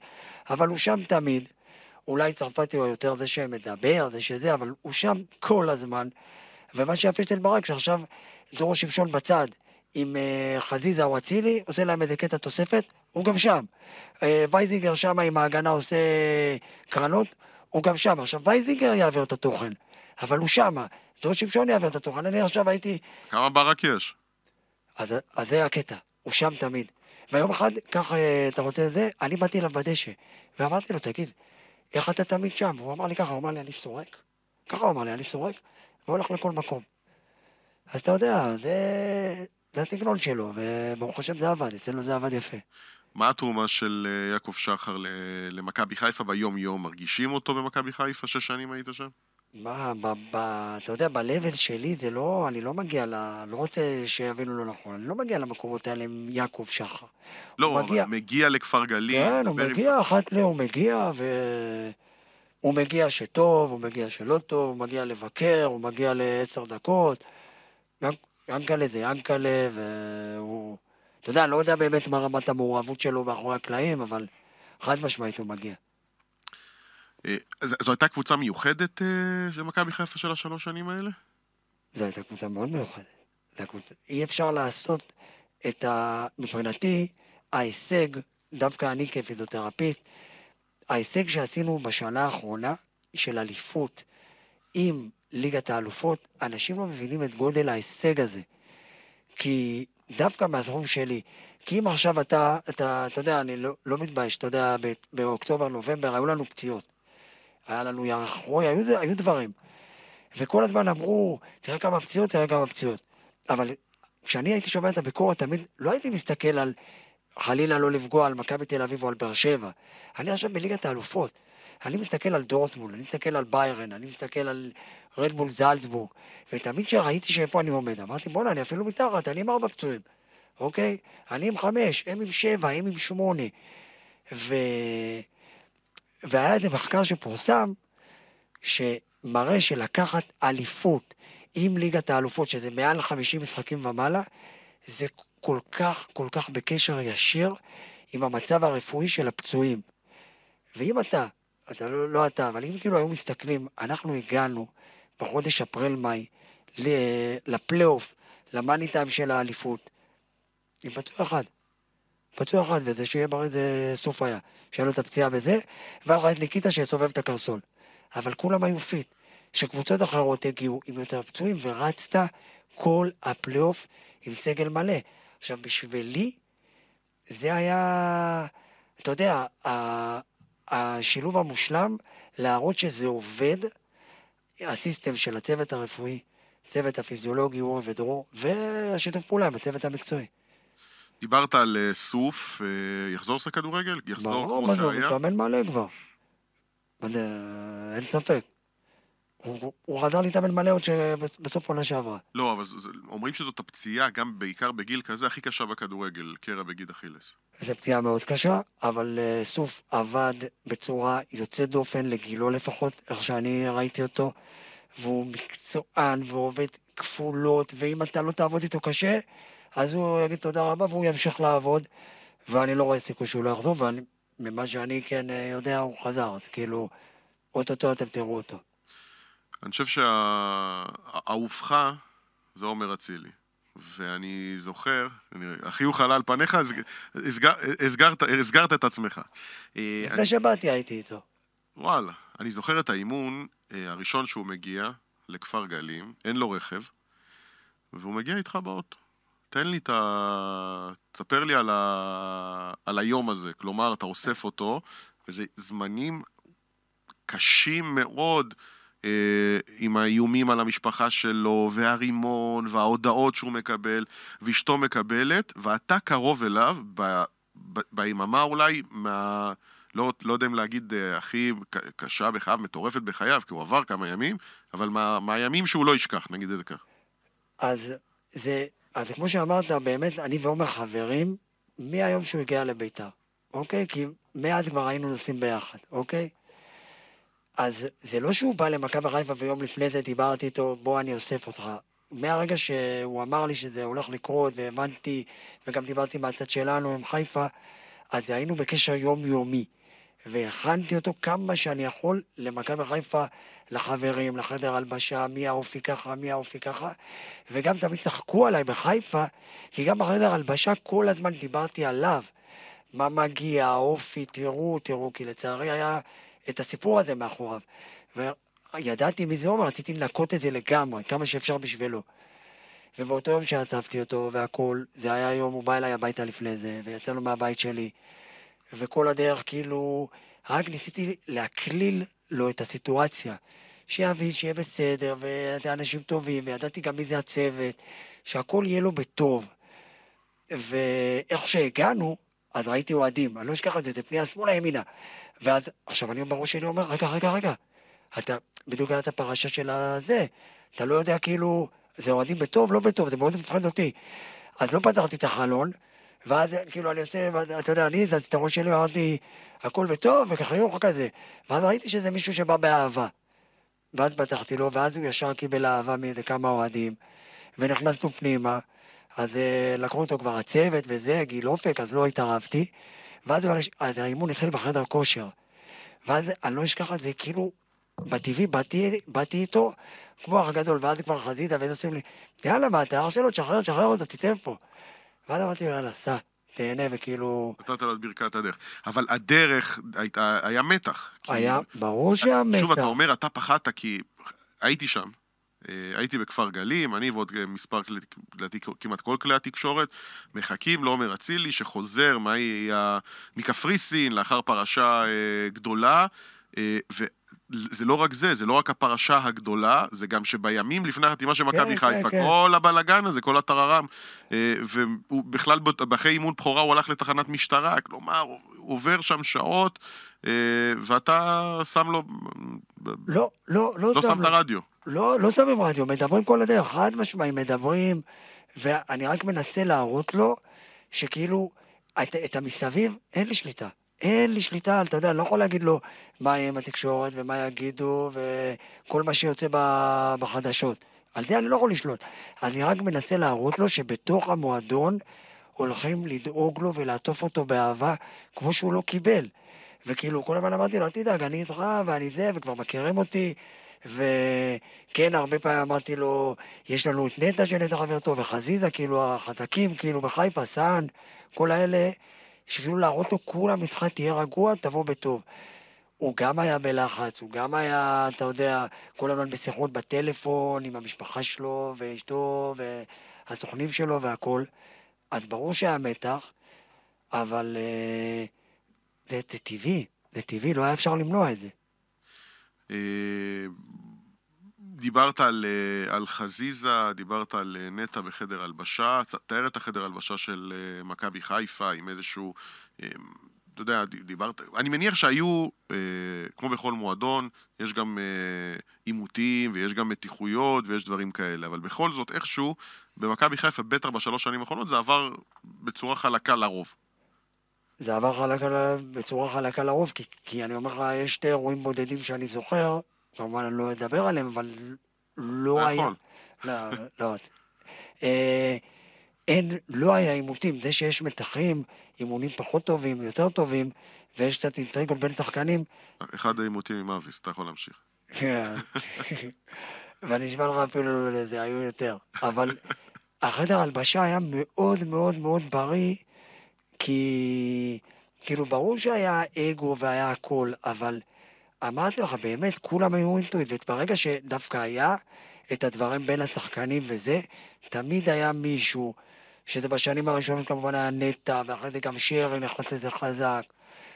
אבל הוא שם תמיד. אולי צרפתי הוא יותר זה שמדבר, זה שזה, אבל הוא שם כל הזמן. ומה שיפה של ברק, שעכשיו דרור שמשון בצד, עם אה, חזיזה או אצילי, עושה להם איזה קטע תוספת, הוא גם שם. אה, וייזינגר שם עם ההגנה עושה קרנות, הוא גם שם. עכשיו, וייזינגר יעביר את התוכן, אבל הוא שם. דורו שמשון יעביר את התוכן. אני עכשיו הייתי... כמה ברק יש? אז, אז זה הקטע, הוא שם תמיד. ויום אחד, ככה אה, אתה רוצה את זה, אני באתי אליו בדשא, ואמרתי לו, תגיד, איך אתה תמיד שם? הוא אמר לי ככה, הוא אמר לי, אני סורק. ככה הוא אמר לי, אני סורק. והולך לכל מקום. אז אתה יודע, זה, זה הסגנון שלו, וברוך השם זה עבד, אצלנו זה עבד יפה. מה התרומה של אה, יעקב שחר למכבי חיפה ביום-יום? מרגישים אותו במכבי חיפה? שש שנים היית שם? מה, ב, ב, אתה יודע, ב-level שלי זה לא, אני לא מגיע ל... לא רוצה שיבינו לא נכון, אני לא מגיע למקומות האלה עם יעקב שחר. לא, הוא מגיע, מגיע לכפר גלים. כן, הוא מגיע, אחת ל... הוא מגיע, ו... הוא מגיע שטוב, הוא מגיע שלא טוב, הוא מגיע לבקר, הוא מגיע לעשר דקות. ינקלה זה ינקלה, והוא... אתה יודע, אני לא יודע באמת מה רמת המעורבות שלו מאחורי הקלעים, אבל חד משמעית הוא מגיע. אה, זו הייתה קבוצה מיוחדת אה, של מכבי חיפה של השלוש שנים האלה? זו הייתה קבוצה מאוד מיוחדת. קבוצה... אי אפשר לעשות את ה... מבחינתי, ההישג, דווקא אני כפיזיותרפיסט, ההישג שעשינו בשנה האחרונה של אליפות עם ליגת האלופות, אנשים לא מבינים את גודל ההישג הזה. כי דווקא מהתחום שלי, כי אם עכשיו אתה, אתה, אתה יודע, אני לא, לא מתבייש, אתה יודע, באוקטובר, נובמבר, היו לנו פציעות. היה לנו ירח רוי, היו, היו דברים. וכל הזמן אמרו, תראה כמה פציעות, תראה כמה פציעות. אבל כשאני הייתי שומע את הביקורת, תמיד לא הייתי מסתכל על חלילה לא לפגוע על מכבי תל אביב או על באר שבע. אני עכשיו בליגת האלופות. אני מסתכל על דורטמול, אני מסתכל על ביירן, אני מסתכל על רדבול זלצבורג, ותמיד כשראיתי שאיפה אני עומד, אמרתי, בואנה, אני אפילו מתחת, אני עם ארבע פצועים, אוקיי? אני עם חמש, הם עם שבע, הם עם שמונה. ו... והיה איזה מחקר שפורסם, שמראה שלקחת אליפות עם ליגת האלופות, שזה מעל 50 משחקים ומעלה, זה כל כך, כל כך בקשר ישיר עם המצב הרפואי של הפצועים. ואם אתה, אתה לא, לא אתה, אבל אם כאילו היו מסתכלים, אנחנו הגענו בחודש אפריל-מאי לפלייאוף, למאני טיים של האליפות, עם פצוע אחד. פצוע אחד, וזה שיהיה בריא זה סוף היה. שהיה לו את הפציעה בזה, והיה לך את ניקיטה שיסובב את הקרסול. אבל כולם היו fit. שקבוצות אחרות הגיעו עם יותר פצועים, ורצת כל הפלייאוף עם סגל מלא. עכשיו, בשבילי, זה היה, אתה יודע, השילוב המושלם להראות שזה עובד, הסיסטם של הצוות הרפואי, צוות הפיזיולוגי, אורי ודרור, והשיתוף פעולה עם הצוות המקצועי. דיברת על אה, סוף, אה, יחזור לשחק כדורגל? יחזור ברור, כמו מה זה, הוא שהיה? מתאמן מלא כבר. אין ספק. הוא הוא חזר להתאמן מלא עוד שבסוף עונה שעברה. לא, אבל זה- אומרים שזאת הפציעה, גם בעיקר בגיל כזה, הכי קשה בכדורגל, קרע בגיד אכילס. זו פציעה מאוד קשה, אבל אה, סוף עבד בצורה יוצאת דופן, לגילו לפחות, איך שאני ראיתי אותו, והוא מקצוען ועובד כפולות, ואם אתה לא תעבוד איתו קשה, אז הוא יגיד תודה רבה והוא ימשיך לעבוד, ואני לא רואה סיכוי שהוא לא יחזור, וממה שאני כן אה, יודע, הוא חזר, אז כאילו, אוטוטו אתם תראו אותו. אני חושב שהאהובך זה עומר אצילי. ואני זוכר, אני- החיוך עלה על פניך, הסגרת, את עצמך. אה, לפני שבאתי הייתי איתו. וואלה, אני זוכר את האימון אה, הראשון שהוא מגיע לכפר גלים, אין לו רכב, והוא מגיע איתך באוטו. תן לי את ה... תספר לי על, ה... על היום הזה, כלומר, אתה אוסף אותו, וזה זמנים קשים מאוד, עם האיומים על המשפחה שלו, והרימון, וההודעות שהוא מקבל, ואשתו מקבלת, ואתה קרוב אליו, ב... ב... ביממה אולי, מה... לא, לא יודע אם להגיד אה, הכי קשה בחייו, מטורפת בחייו, כי הוא עבר כמה ימים, אבל מה, מהימים שהוא לא ישכח, נגיד את זה כך. אז זה, אז כמו שאמרת, באמת, אני ועומר חברים מהיום שהוא הגיע לביתר, אוקיי? כי מאז כבר היינו נוסעים ביחד, אוקיי? אז זה לא שהוא בא למכבי חיפה ויום לפני זה דיברתי איתו, בוא אני אוסף אותך. מהרגע שהוא אמר לי שזה הולך לקרות, והבנתי, וגם דיברתי מהצד שלנו עם חיפה, אז היינו בקשר יומיומי. והכנתי אותו כמה שאני יכול למכבי חיפה, לחברים, לחדר הלבשה, מי האופי ככה, מי האופי ככה, וגם תמיד צחקו עליי בחיפה, כי גם בחדר הלבשה כל הזמן דיברתי עליו. מה מגיע, האופי, תראו, תראו, כי לצערי היה את הסיפור הזה מאחוריו. וידעתי מי זה עומר, רציתי לנקות את זה לגמרי, כמה שאפשר בשבילו. ובאותו יום שעצבתי אותו והכל, זה היה יום, הוא בא אליי הביתה לפני זה, ויצאנו מהבית שלי, וכל הדרך כאילו, רק ניסיתי להקליל לו את הסיטואציה. שיבין שיהיה בסדר, ואתה אנשים טובים, וידעתי גם מי זה הצוות, שהכל יהיה לו בטוב. ואיך שהגענו, אז ראיתי אוהדים, אני לא אשכח את זה, זה פנייה שמאלה ימינה. ואז, עכשיו אני בראש שלי אומר, רגע, רגע, רגע, אתה, בדיוק היה את הפרשה של הזה, אתה לא יודע כאילו, זה אוהדים בטוב, לא בטוב, זה מאוד מפחד אותי. אז לא פתחתי את החלון, ואז כאילו אני עושה, אתה יודע, אני הזזתי את הראש שלי, אמרתי, הכל בטוב, וחיוך כזה. ואז ראיתי שזה מישהו שבא באהבה. ואז פתחתי לו, ואז הוא ישר קיבל אהבה מאיזה כמה אוהדים, ונכנסנו פנימה, אז אה, לקחו אותו כבר הצוות וזה, גיל אופק, אז לא התערבתי, ואז האימון התחיל בחדר כושר. ואז אני לא אשכח את זה, כאילו, בטבעי באתי, באתי איתו כמו אח גדול, ואז כבר חזית, ואז עושים לי, יאללה, מה, אתה אח שלו, תשחרר, תשחרר אותו, תצא מפה. ואז אמרתי לו, יאללה, סע, תהנה, וכאילו, נתת לו את ברכת הדרך. אבל הדרך, הייתה, היה מתח. כי- היה, ברור שהיה מתח. שוב, אתה אומר, אתה פחדת כי הייתי שם. אה, הייתי בכפר גלים, אני ועוד מספר, כלי- לדעתי כמעט כל כלי התקשורת, מחכים לעומר אצילי שחוזר מהי- ה- מקפריסין לאחר פרשה אה, גדולה, אה, וזה לא רק זה, זה לא רק הפרשה הגדולה, זה גם שבימים לפני החתימה של מכבי כן, חיפה, כן. כל הבלגן הזה, כל הטררם, והוא בכלל, אחרי אימון בכורה הוא הלך לתחנת משטרה, כלומר, הוא עובר שם שעות, ואתה שם לו... לא, לא, לא, לא שם את הרדיו. לא, לא שמים רדיו, מדברים כל הדרך, חד משמעי, מדברים, ואני רק מנסה להראות לו שכאילו, את, את המסביב אין לי שליטה. אין לי שליטה, אתה יודע, אני לא יכול להגיד לו מה יהיה עם התקשורת ומה יגידו וכל מה שיוצא בחדשות. על זה אני לא יכול לשלוט. אני רק מנסה להראות לו שבתוך המועדון הולכים לדאוג לו ולעטוף אותו באהבה כמו שהוא לא קיבל. וכאילו, כל הזמן אמרתי לו, אל תדאג, אני איתך ואני זה, וכבר מכירים אותי. וכן, הרבה פעמים אמרתי לו, יש לנו את נטע שנטע חבר טוב, וחזיזה, כאילו, החזקים, כאילו, בחיפה, סאן, כל האלה, שכאילו להראות לו, כולם איתך, תהיה רגוע, תבוא בטוב. הוא גם היה בלחץ, הוא גם היה, אתה יודע, כל הזמן בשיחות בטלפון עם המשפחה שלו ואשתו והסוכנים שלו והכול. אז ברור שהיה מתח, אבל אה, זה, זה טבעי, זה טבעי, לא היה אפשר למנוע את זה. אה, דיברת על, אה, על חזיזה, דיברת על אה, נטע בחדר הלבשה, תאר את החדר הלבשה של מכבי חיפה עם איזשהו, אתה יודע, דיברת, אני מניח שהיו, כמו בכל מועדון, יש גם עימותים ויש גם מתיחויות ויש דברים כאלה, אבל בכל זאת, איכשהו, במכבי חיפה, בטח בשלוש שנים האחרונות, זה עבר בצורה חלקה לרוב. זה עבר חלק על, בצורה חלקה לרוב, כי, כי אני אומר לך, יש שתי אירועים בודדים שאני זוכר, כמובן אני לא אדבר עליהם, אבל לא אתה היה... יכול. לא, לא. אה, אין, לא היה עימותים. זה שיש מתחים, אימונים פחות טובים, יותר טובים, ויש קצת אינטריגות בין שחקנים, אחד העימותים עם אביס, אתה יכול להמשיך. כן. ואני אשמע לך אפילו לזה, היו יותר. אבל החדר הלבשה היה מאוד מאוד מאוד בריא, כי כאילו ברור שהיה אגו והיה הכל, אבל אמרתי לך, באמת, כולם היו אינטואיטיות. ברגע שדווקא היה את הדברים בין השחקנים וזה, תמיד היה מישהו, שזה בשנים הראשונות כמובן היה נטע, ואחרי זה גם שרי נכנס לזה חזק,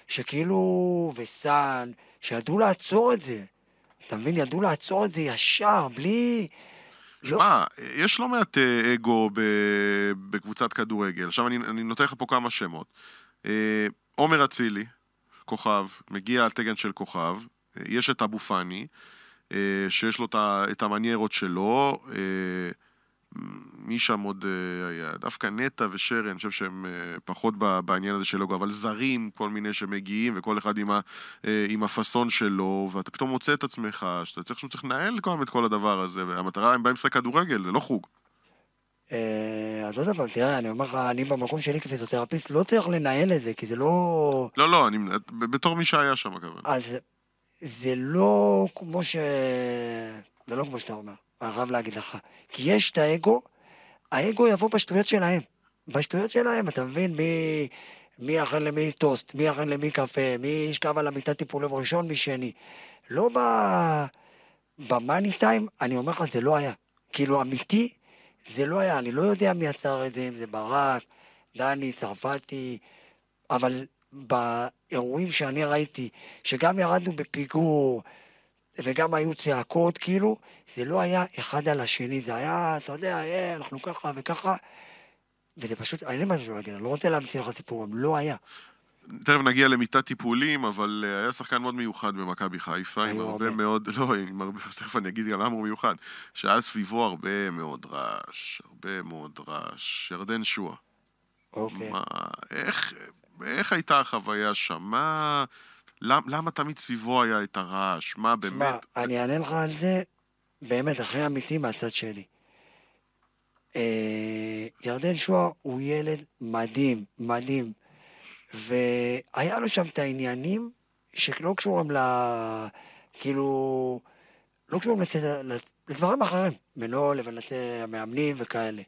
שכאילו, וסאן, שידעו לעצור את זה. אתה מבין? ידעו לעצור את זה ישר, בלי... לא, שמע, יש לא מעט אה, אגו בקבוצת כדורגל. עכשיו אני, אני נותן לך פה כמה שמות. אה, עומר אצילי, כוכב, מגיע על תגן של כוכב. אה, יש את אבו פאני, שיש לו את המניירות שלו. מי שם עוד אה, היה? דווקא נטע ושרי, אני חושב שהם אה, פחות בעניין הזה של אגו, אבל זרים, כל מיני שמגיעים, וכל אחד עם, ה, אה, עם הפאסון שלו, ואתה פתאום מוצא את עצמך, שאתה צריך שהוא צריך לנהל כל הזמן את כל הדבר הזה, והמטרה, הם באים לשחק כדורגל, זה לא חוג. אז עוד פעם, תראה, אני אומר לך, אני במקום שלי כפיזיותרפיסט לא צריך לנהל את זה, כי זה לא... לא, לא, אני, בתור מי שהיה שם, הכוונה. אז זה לא כמו ש... זה לא כמו שאתה אומר, חייב להגיד לך. כי יש את האגו, האגו יבוא בשטויות שלהם. בשטויות שלהם, אתה מבין? מי... מי אכל למי טוסט, מי אכל למי קפה, מי ישכב על המיטת טיפולים ראשון, מי שני. לא ב... במאני טיים, אני אומר לך, זה לא היה. כאילו, אמיתי, זה לא היה. אני לא יודע מי יצר את זה, אם זה ברק, דני, צרפתי, אבל באירועים שאני ראיתי, שגם ירדנו בפיגור, וגם היו צעקות, כאילו, זה לא היה אחד על השני, זה היה, אתה יודע, אה, אנחנו ככה וככה, וזה פשוט, אין לי משהו להגיד, אני לא רוצה להמציא לך סיפורים, לא היה. תכף נגיע למיטת טיפולים, אבל אה, היה שחקן מאוד מיוחד במכבי חיפה, עם הרבה הרבה. מאוד, לא, עם הרבה, תכף אני אגיד גם למה הוא מיוחד, שהיה סביבו הרבה מאוד רעש, הרבה מאוד רעש. ירדן שועה. אוקיי. מה, איך, איך הייתה החוויה שם? מה, למ, למה תמיד סביבו היה את הרעש? מה באמת? אני אענה לך על זה, באמת, הכי אמיתי מהצד שלי. אה, ירדן שועה הוא ילד מדהים, מדהים. והיה לו שם את העניינים שלא קשורים ל... כאילו... לא קשורים לצד... לדברים אחרים, בינו לבין המאמנים וכאלה.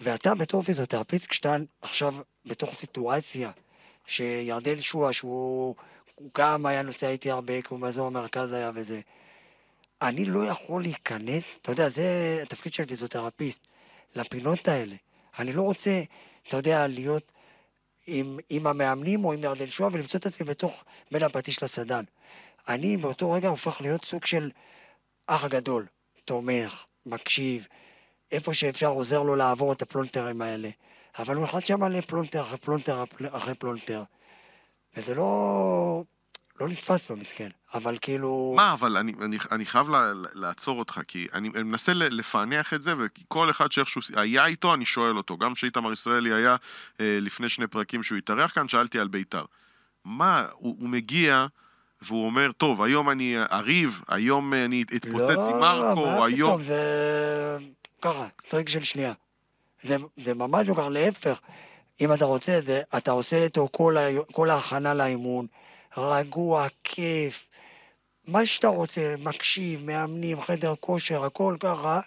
ואתה בתור פיזיותרפיסט, כשאתה עכשיו בתוך סיטואציה שירדן שועה, שהוא הוא גם היה נוסע איתי הרבה, כי הוא מאזור המרכז היה וזה, אני לא יכול להיכנס, אתה יודע, זה התפקיד של פיזיותרפיסט, לפינות האלה. אני לא רוצה, אתה יודע, להיות עם, עם המאמנים או עם ירדן שועה ולמצוא את עצמי בתוך, בין הפטיש לסדן. אני באותו רגע הופך להיות סוג של אח הגדול, תומך, מקשיב, איפה שאפשר עוזר לו לעבור את הפלונטרים האלה. אבל הוא אחד שם לפלונטר אחרי פלונטר אחרי פלונטר. וזה לא... לא נתפס לו, מסכן. אבל כאילו... מה, אבל אני, אני, אני חייב לה, לעצור אותך, כי אני, אני מנסה לפענח את זה, וכל אחד שאיכשהו היה איתו, אני שואל אותו. גם כשאיתמר ישראלי היה אה, לפני שני פרקים שהוא התארח כאן, שאלתי על בית"ר. מה, הוא, הוא מגיע והוא אומר, טוב, היום אני אריב, היום אני אתפוצץ לא, עם מרקו, מה היום... פתאום, זה ככה, טריק של שנייה. זה, זה ממש לא ככה, להפך. אם אתה רוצה את זה, אתה עושה איתו כל, ה... כל ההכנה לאימון, רגוע, כיף, מה שאתה רוצה, מקשיב, מאמנים, חדר כושר, הכל ככה,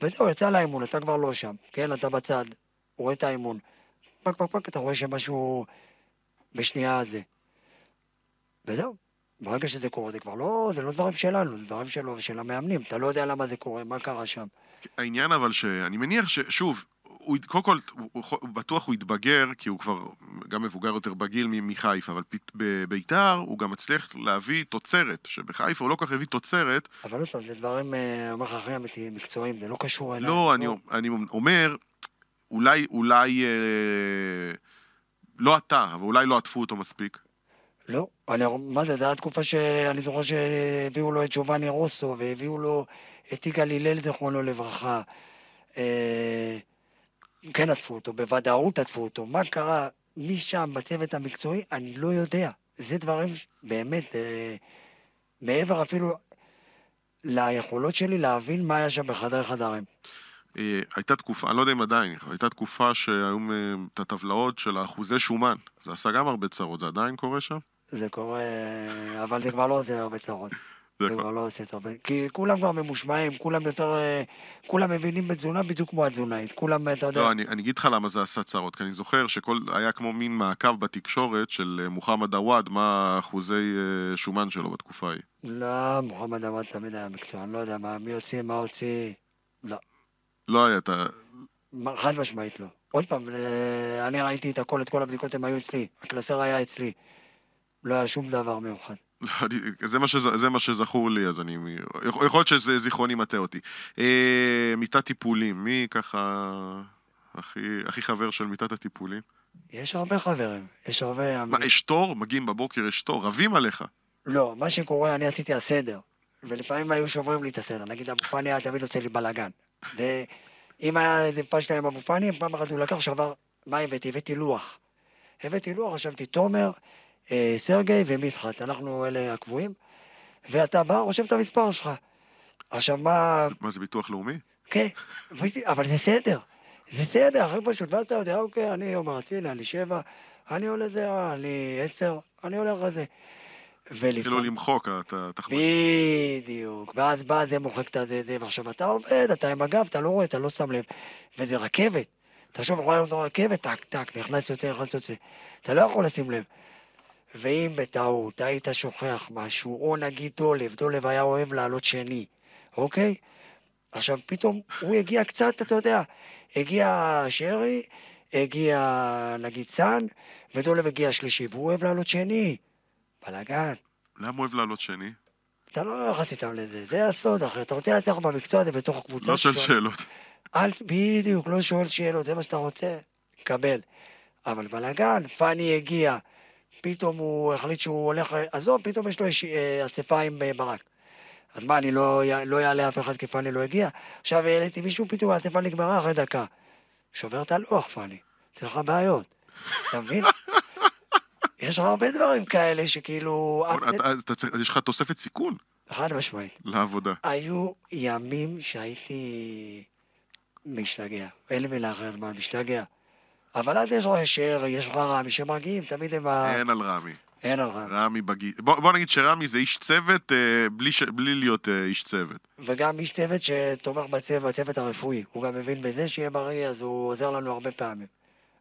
וזהו, יצא לאימון, אתה כבר לא שם, כן? אתה בצד, רואה את האימון. פק פק פק, אתה רואה שמשהו בשנייה הזה. וזהו, ברגע שזה קורה, זה כבר לא, זה לא דברים שלנו, זה דברים שלו ושל המאמנים, אתה לא יודע למה זה קורה, מה קרה שם. העניין אבל שאני מניח ששוב, הוא, קודם כל, הוא, הוא, הוא, בטוח הוא יתבגר, כי הוא כבר גם מבוגר יותר בגיל מחיפה, אבל בביתר הוא גם מצליח להביא תוצרת, שבחיפה הוא לא כל כך הביא תוצרת. אבל עוד פעם, זה דברים, אה, אומר לך אחרי אמיתיים, מקצועיים, זה לא קשור אליי. לא, אני, לא. אני אומר, אולי, אולי, אה, לא אתה, אבל אולי לא עטפו אותו מספיק. לא, אני, מה זה, זו הייתה תקופה שאני זוכר שהביאו לו את ג'ובאני רוסו, והביאו לו את יגאל הלל, זכרונו לברכה. אה, כן עטפו אותו, בוודאות עטפו אותו. מה קרה משם בצוות המקצועי, אני לא יודע. זה דברים באמת, אה, מעבר אפילו ליכולות שלי להבין מה היה שם בחדר חדרים. אה, הייתה תקופה, אני לא יודע אם עדיין, הייתה תקופה שהיו אה, את הטבלאות של האחוזי שומן. זה עשה גם הרבה צרות, זה עדיין קורה שם? זה קורה, אבל זה כבר לא עושה הרבה צרות. זה כבר לא עושה הרבה. כי כולם כבר ממושמעים, כולם יותר... אה, כולם מבינים בתזונה בדיוק כמו התזונאית. כולם, אתה יודע... לא, אני, אני אגיד לך למה זה עשה צרות, כי אני זוכר שכל... היה כמו מין מעקב בתקשורת של אה, מוחמד עוואד, מה אחוזי אה, שומן שלו בתקופה ההיא. לא, מוחמד עוואד תמיד היה מקצוען, לא יודע מה, מי הוציא, מה הוציא... לא. לא היה, אתה... חד משמעית לא. עוד פעם, אני ראיתי את הכל, את כל הבדיקות הם היו אצלי. הקלסר היה אצלי. לא היה שום דבר מיוחד. זה מה, שזה, זה מה שזכור לי, אז אני... יכול להיות שזה זיכרוני מטעה אותי. אה, מיטת טיפולים, מי ככה הכי, הכי חבר של מיטת הטיפולים? יש הרבה חברים, יש הרבה... מה, יש תור? מגיעים בבוקר, יש תור? רבים עליך. לא, מה שקורה, אני עשיתי הסדר, ולפעמים היו שוברים לי את הסדר. נגיד, אבו פאני היה תמיד עושה לי בלאגן. ואם היה איזה פשטה עם אבו פאני, פעם אחת הוא לקח, שעבר, מה הבאתי? הבאתי לוח. הבאתי לוח, חשבתי, תומר, סרגי ומדחת, אנחנו אלה הקבועים, ואתה בא, רושם את המספר שלך. עכשיו מה... מה זה ביטוח לאומי? כן, אבל זה סדר. זה סדר, הכי פשוט, ואז אתה יודע, אוקיי, אני יום ארצי, אני שבע, אני עולה זה, אני עשר, אני הולך לזה. כאילו למחוק את התחמון. בדיוק, ואז בא זה, מוחק את זה, זה, ועכשיו אתה עובד, אתה עם הגב, אתה לא רואה, אתה לא שם לב, וזה רכבת. אתה שוב רואה אותו רכבת, טק, טק, נכנס יותר, נכנס יותר. אתה לא יכול לשים לב. ואם בטעות היית שוכח משהו, או נגיד דולב, דולב היה אוהב לעלות שני, אוקיי? עכשיו פתאום הוא הגיע קצת, אתה יודע, הגיע שרי, הגיע נגיד סאן, ודולב הגיע שלישי, והוא אוהב לעלות שני. בלאגן. למה הוא אוהב לעלות שני? אתה לא נכנס איתם לזה, זה הסוד אחר. אתה רוצה להצליח במקצוע הזה בתוך הקבוצה לא שואל שאלות. אל, בדיוק, לא שואל שאלות, זה מה שאתה רוצה, קבל. אבל בלאגן, פאני הגיע. פתאום הוא החליט שהוא הולך, עזוב, פתאום יש לו אה, אספה עם אה, ברק. אז מה, אני לא, לא אעלה אף אחד כי פאני לא הגיע? עכשיו העליתי מישהו, פתאום האספה נגמרה אחרי דקה. שובר את הלוח, פאני. זה לך בעיות. אתה מבין? יש לך הרבה דברים כאלה שכאילו... יש לך תוספת סיכון. חד משמעית. לעבודה. היו ימים שהייתי משתגע. אין לי מילה אחרת מה, משתגע. אבל אז יש לך שר, יש לך רמי שמגיעים, תמיד הם ה... אין על רמי. אין על רמי. רמי בגיל... בוא, בוא נגיד שרמי זה איש צוות אה, בלי, ש... בלי להיות אה, איש צוות. וגם איש צוות שתומך בצוות, בצוות הרפואי. הוא גם מבין בזה שיהיה בריא, אז הוא עוזר לנו הרבה פעמים.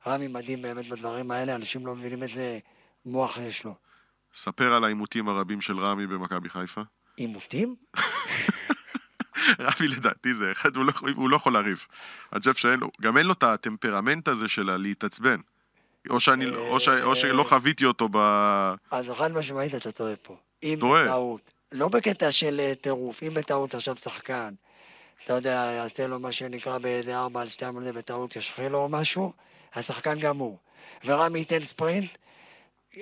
רמי מדהים באמת בדברים האלה, אנשים לא מבינים איזה מוח יש לו. ספר על העימותים הרבים של רמי במכבי חיפה. עימותים? רמי לדעתי זה אחד, הוא לא, הוא לא יכול לריב. אני חושב שאין לו, גם אין לו את הטמפרמנט הזה של להתעצבן. או, שאני, או, ש, או שלא חוויתי אותו ב... אז חד משמעית אתה טועה פה. אם טועה. בטעות. לא בקטע של אה, טירוף, אם בטעות עכשיו שחקן, אתה יודע, יעשה לו מה שנקרא באיזה ארבע על שתיים בטעות, ישחרר לו משהו, השחקן גמור. ורמי ייתן ספרינט,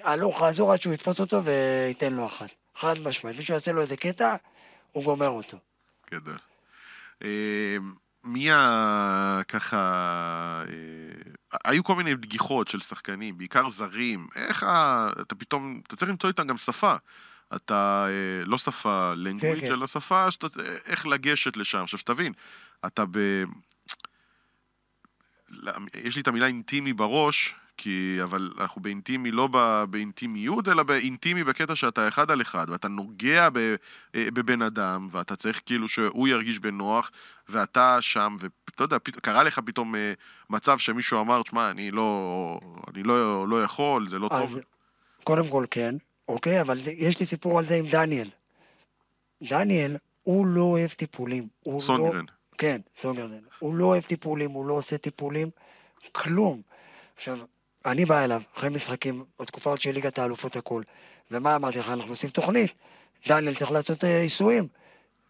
הלוך חזור עד שהוא יתפוס אותו וייתן לו אחת. חד משמעית. מישהו יעשה לו איזה קטע, הוא גומר אותו. גדול. אה, מי ה... ככה... אה, היו כל מיני גיחות של שחקנים, בעיקר זרים. איך ה... אתה פתאום, אתה צריך למצוא איתם גם שפה. אתה, אה, לא שפה לנגוויץ', כן, כן. אלא שפה שאתה, איך לגשת לשם. עכשיו, תבין, אתה ב... יש לי את המילה אינטימי בראש, כי, אבל אנחנו באינטימי לא ב, באינטימיות, אלא באינטימי בקטע שאתה אחד על אחד, ואתה נוגע ב, אה, בבן אדם, ואתה צריך כאילו שהוא ירגיש בנוח, ואתה שם, ואתה יודע, פת, קרה לך פתאום אה, מצב שמישהו אמר, שמע, אני לא, אני לא, לא יכול, זה לא אז טוב. קודם כל כן, אוקיי, אבל יש לי סיפור על זה עם דניאל. דניאל, הוא לא אוהב טיפולים. לא- סונגרן. כן, סונגרן. הוא לא אוהב טיפולים, הוא לא עושה טיפולים, כלום. עכשיו, אני בא אליו, אחרי משחקים, עוד תקופה עוד של ליגת האלופות הכול. ומה אמרתי לך, אנחנו עושים תוכנית. דניאל צריך לעשות אה, עיסויים.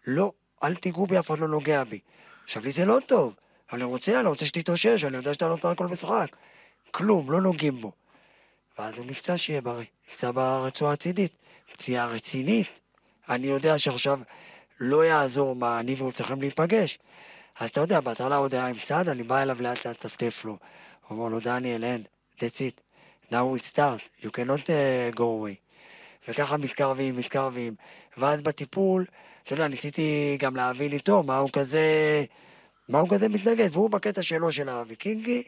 לא, אל תיגעו בי, אף אחד לא נוגע בי. עכשיו, לי זה לא טוב. אני רוצה, אני רוצה שתתאושש, אני יודע שאתה לא צריך כל משחק. כלום, לא נוגעים בו. ואז הוא נפצע שיהיה בריא. נפצע ברצועה הצידית. פציעה רצינית. אני יודע שעכשיו לא יעזור מה אני והוא צריכים להיפגש. אז אתה יודע, בהתחלה עוד היה עם סעד, אני בא אליו לאט לאט לטפטף לו. הוא אומר לו, דניאל, אין, that's it. now we start, you cannot uh, go away. וככה מתקרבים, מתקרבים. ואז בטיפול, אתה יודע, ניסיתי גם להבין איתו מה הוא כזה, מה הוא כזה מתנגד. והוא בקטע שלו, של הוויקינגי,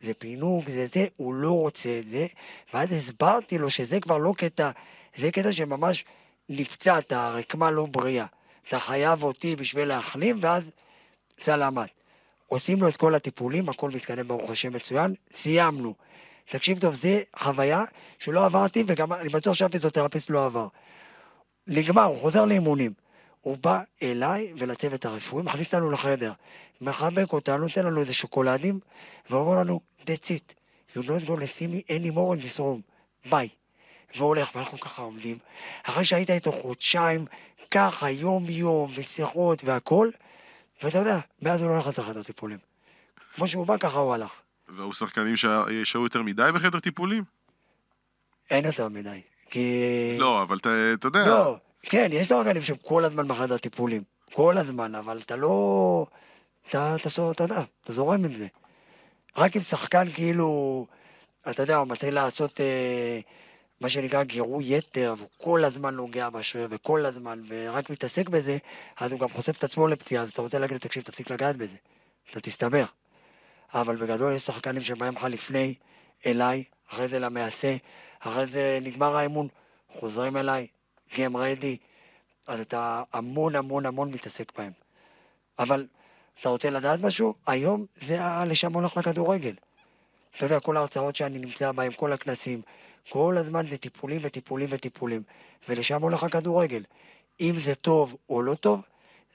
זה פינוק, זה זה, הוא לא רוצה את זה. ואז הסברתי לו שזה כבר לא קטע, זה קטע שממש נפצעת, הרקמה לא בריאה. אתה חייב אותי בשביל להחלים, ואז סלמת. עושים לו את כל הטיפולים, הכל מתקדם ברוך השם מצוין, סיימנו. תקשיב טוב, זה חוויה שלא עברתי, וגם אני בטוח שאף פיזיותרפיסט לא עבר. נגמר, הוא חוזר לאימונים. הוא בא אליי ולצוות הרפואי, מכניס אותנו לחדר, מחבק אותנו, נותן לנו איזה שוקולדים, ואומר לנו, that's it, you're not to see me anymore in this room, ביי. והוא הולך, ואנחנו ככה עומדים. אחרי שהיית איתו חודשיים, ככה, יום-יום, ושיחות והכל, ואתה יודע, מאז הוא לא נכנס לחדר טיפולים. כמו שהוא בא, ככה הוא הלך. והיו שחקנים שה- שהיו יותר מדי בחדר טיפולים? אין יותר מדי. כי... לא, אבל אתה יודע... לא, כן, יש שחקנים שהם כל הזמן בחדר טיפולים. כל הזמן, אבל אתה לא... אתה, אתה, אתה, אתה יודע, אתה זורם עם זה. רק אם שחקן כאילו, אתה יודע, הוא מתחיל לעשות אה, מה שנקרא גירוי יתר, והוא כל הזמן נוגע בשריר, וכל הזמן, ורק מתעסק בזה, אז הוא גם חושף את עצמו לפציעה, אז אתה רוצה להגיד לו, תקשיב, תפסיק לגעת בזה, אתה תסתבר. אבל בגדול יש שחקנים שבאים לך לפני, אליי, אחרי זה למעשה, אחרי זה נגמר האימון, חוזרים אליי, גיים רדי, אז אתה המון המון המון מתעסק בהם. אבל אתה רוצה לדעת משהו? היום זה לשם הולך לכדורגל. אתה יודע, כל ההרצאות שאני נמצא בהן, כל הכנסים, כל הזמן זה טיפולים וטיפולים וטיפולים, ולשם הולך הכדורגל. אם זה טוב או לא טוב,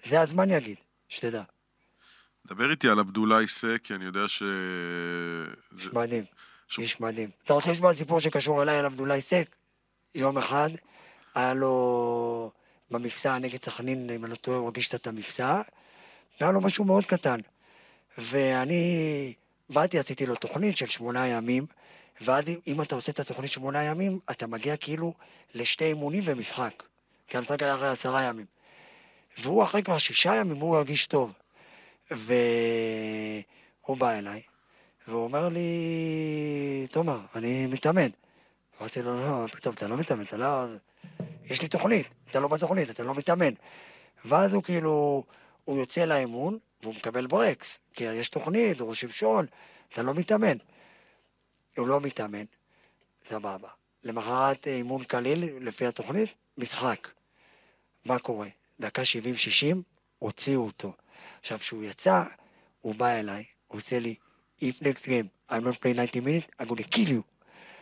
זה הזמן יגיד, שתדע. דבר איתי על עבדולאי סק, כי אני יודע ש... איש מדהים, ש- איש מדהים. אתה רוצה לשמוע סיפור שקשור אליי, על עבדולאי סק? יום אחד היה לו במבצע נגד סכנין, אם אני לא טועה, הוא הגיש את המבצע, והיה לו משהו מאוד קטן. ואני באתי, עשיתי לו תוכנית של שמונה ימים, ואז אם אתה עושה את התוכנית שמונה ימים, אתה מגיע כאילו לשתי אימונים ומשחק. כי המשחק היה אחרי עשרה ימים. והוא אחרי כבר שישה ימים, הוא הרגיש טוב. והוא בא אליי, והוא אומר לי, תומר, אני מתאמן. אמרתי לו, לא, פתאום, אתה לא מתאמן, אתה לא... יש לי תוכנית, אתה לא בתוכנית, אתה לא מתאמן. ואז הוא כאילו, הוא יוצא לאימון, והוא מקבל ברקס, כי יש תוכנית, הוא שמשון, אתה לא מתאמן. הוא לא מתאמן, סבבה. למחרת אימון קליל, לפי התוכנית, משחק. מה קורה? דקה 70-60, הוציאו אותו. עכשיו, כשהוא יצא, הוא בא אליי, הוא עושה לי, If next game I'm not play 90 minutes, I'm gonna kill you.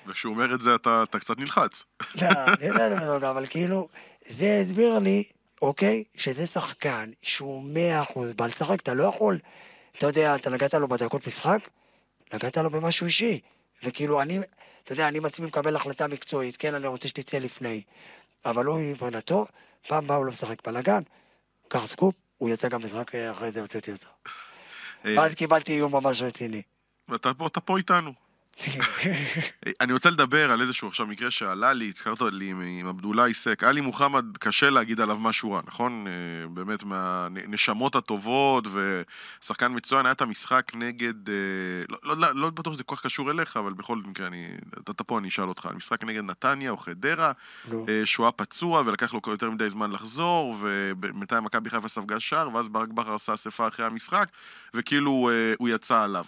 וכשהוא אומר את זה, אתה, אתה קצת נלחץ. לא, את זה, אבל כאילו, זה הסביר לי, אוקיי, שזה שחקן שהוא מאה אחוז בא לשחק, אתה לא יכול, אתה יודע, אתה נגעת לו בדקות משחק, נגעת לו במשהו אישי, וכאילו אני, אתה יודע, אני בעצמי מקבל החלטה מקצועית, כן, אני רוצה שתצא לפני, אבל הוא מבחינתו, פעם הבאה הוא לא משחק בלאגן, קח סקופ, הוא יצא גם משחק אחרי זה הוצאתי אותו. אה, ואז קיבלתי איום ממש רציני. ואתה פה, פה איתנו. אני רוצה לדבר על איזשהו עכשיו מקרה שעלה לי, הזכרת לי עם- עבדולאי סק. עלי מוחמד, קשה להגיד עליו משהו רע, נכון? אה, באמת מהנשמות הטובות ושחקן מצוין. היה את המשחק נגד... אה, לא, לא, לא, לא בטוח שזה כל כך קשור אליך, אבל בכל מקרה, אני, אתה, פה, אני אשאל אותך. המשחק נגד נתניה או חדרה, נו. אה, שהוא היה פצוע ולקח לו יותר מדי זמן לחזור, ובינתיים מכבי חיפה ספגה שער, ואז ברק בכר עשה אספה אחרי המשחק, וכאילו הוא יצא עליו.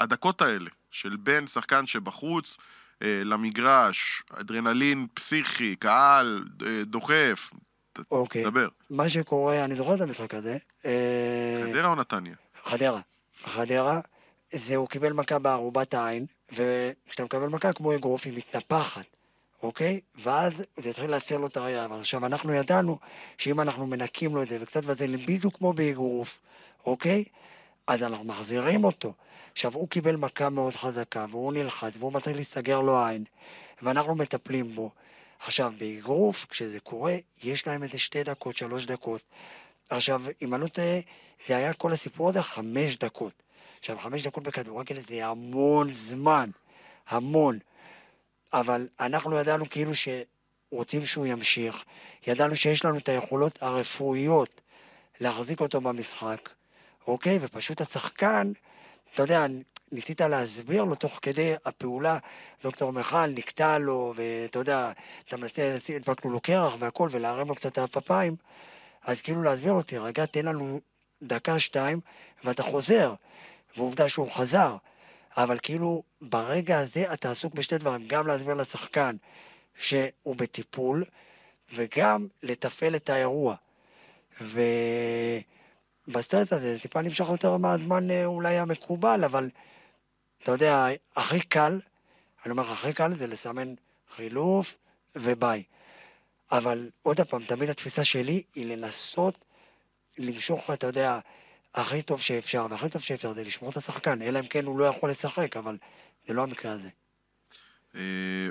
הדקות האלה, של בין שחקן שבחוץ אה, למגרש, אדרנלין פסיכי, קהל, אה, דוחף, אוקיי. דבר. מה שקורה, אני זוכר את המשחק הזה. אה, חדרה או נתניה? חדרה. חדרה, זה הוא קיבל מכה בארובת העין, וכשאתה מקבל מכה כמו אגרוף היא מתנפחת, אוקיי? ואז זה התחיל להסיר לו את הראייה. עכשיו, אנחנו ידענו שאם אנחנו מנקים לו את זה וקצת וזלין בדיוק כמו באגרוף, אוקיי? אז אנחנו מחזירים אותו. עכשיו, הוא קיבל מכה מאוד חזקה, והוא נלחץ, והוא מתחיל להיסגר לו עין, ואנחנו מטפלים בו. עכשיו, באגרוף, כשזה קורה, יש להם איזה שתי דקות, שלוש דקות. עכשיו, אם אני לא טועה, זה היה כל הסיפור הזה חמש דקות. עכשיו, חמש דקות בכדורגל זה המון זמן, המון. אבל אנחנו ידענו כאילו שרוצים שהוא ימשיך, ידענו שיש לנו את היכולות הרפואיות להחזיק אותו במשחק, אוקיי? ופשוט השחקן, אתה יודע, ניסית להסביר לו תוך כדי הפעולה, דוקטור מיכל נקטע לו, ואתה יודע, אתה מנסה, הדבקנו לו קרח והכל, ולהרים לו קצת את הפפיים, אז כאילו להסביר לו, תירגע, תן לנו דקה, שתיים, ואתה חוזר. ועובדה שהוא חזר. אבל כאילו, ברגע הזה אתה עסוק בשתי דברים, גם להסביר לשחקן שהוא בטיפול, וגם לתפעל את האירוע. ובסטרס הזה זה טיפה נמשך יותר מהזמן אה, אולי המקובל, אבל אתה יודע, הכי קל, אני אומר לך, הכי קל זה לסמן חילוף וביי. אבל עוד פעם, תמיד התפיסה שלי היא לנסות למשוך, אתה יודע, הכי טוב שאפשר, והכי טוב שאפשר זה לשמור את השחקן, אלא אם כן הוא לא יכול לשחק, אבל זה לא המקרה הזה. אה,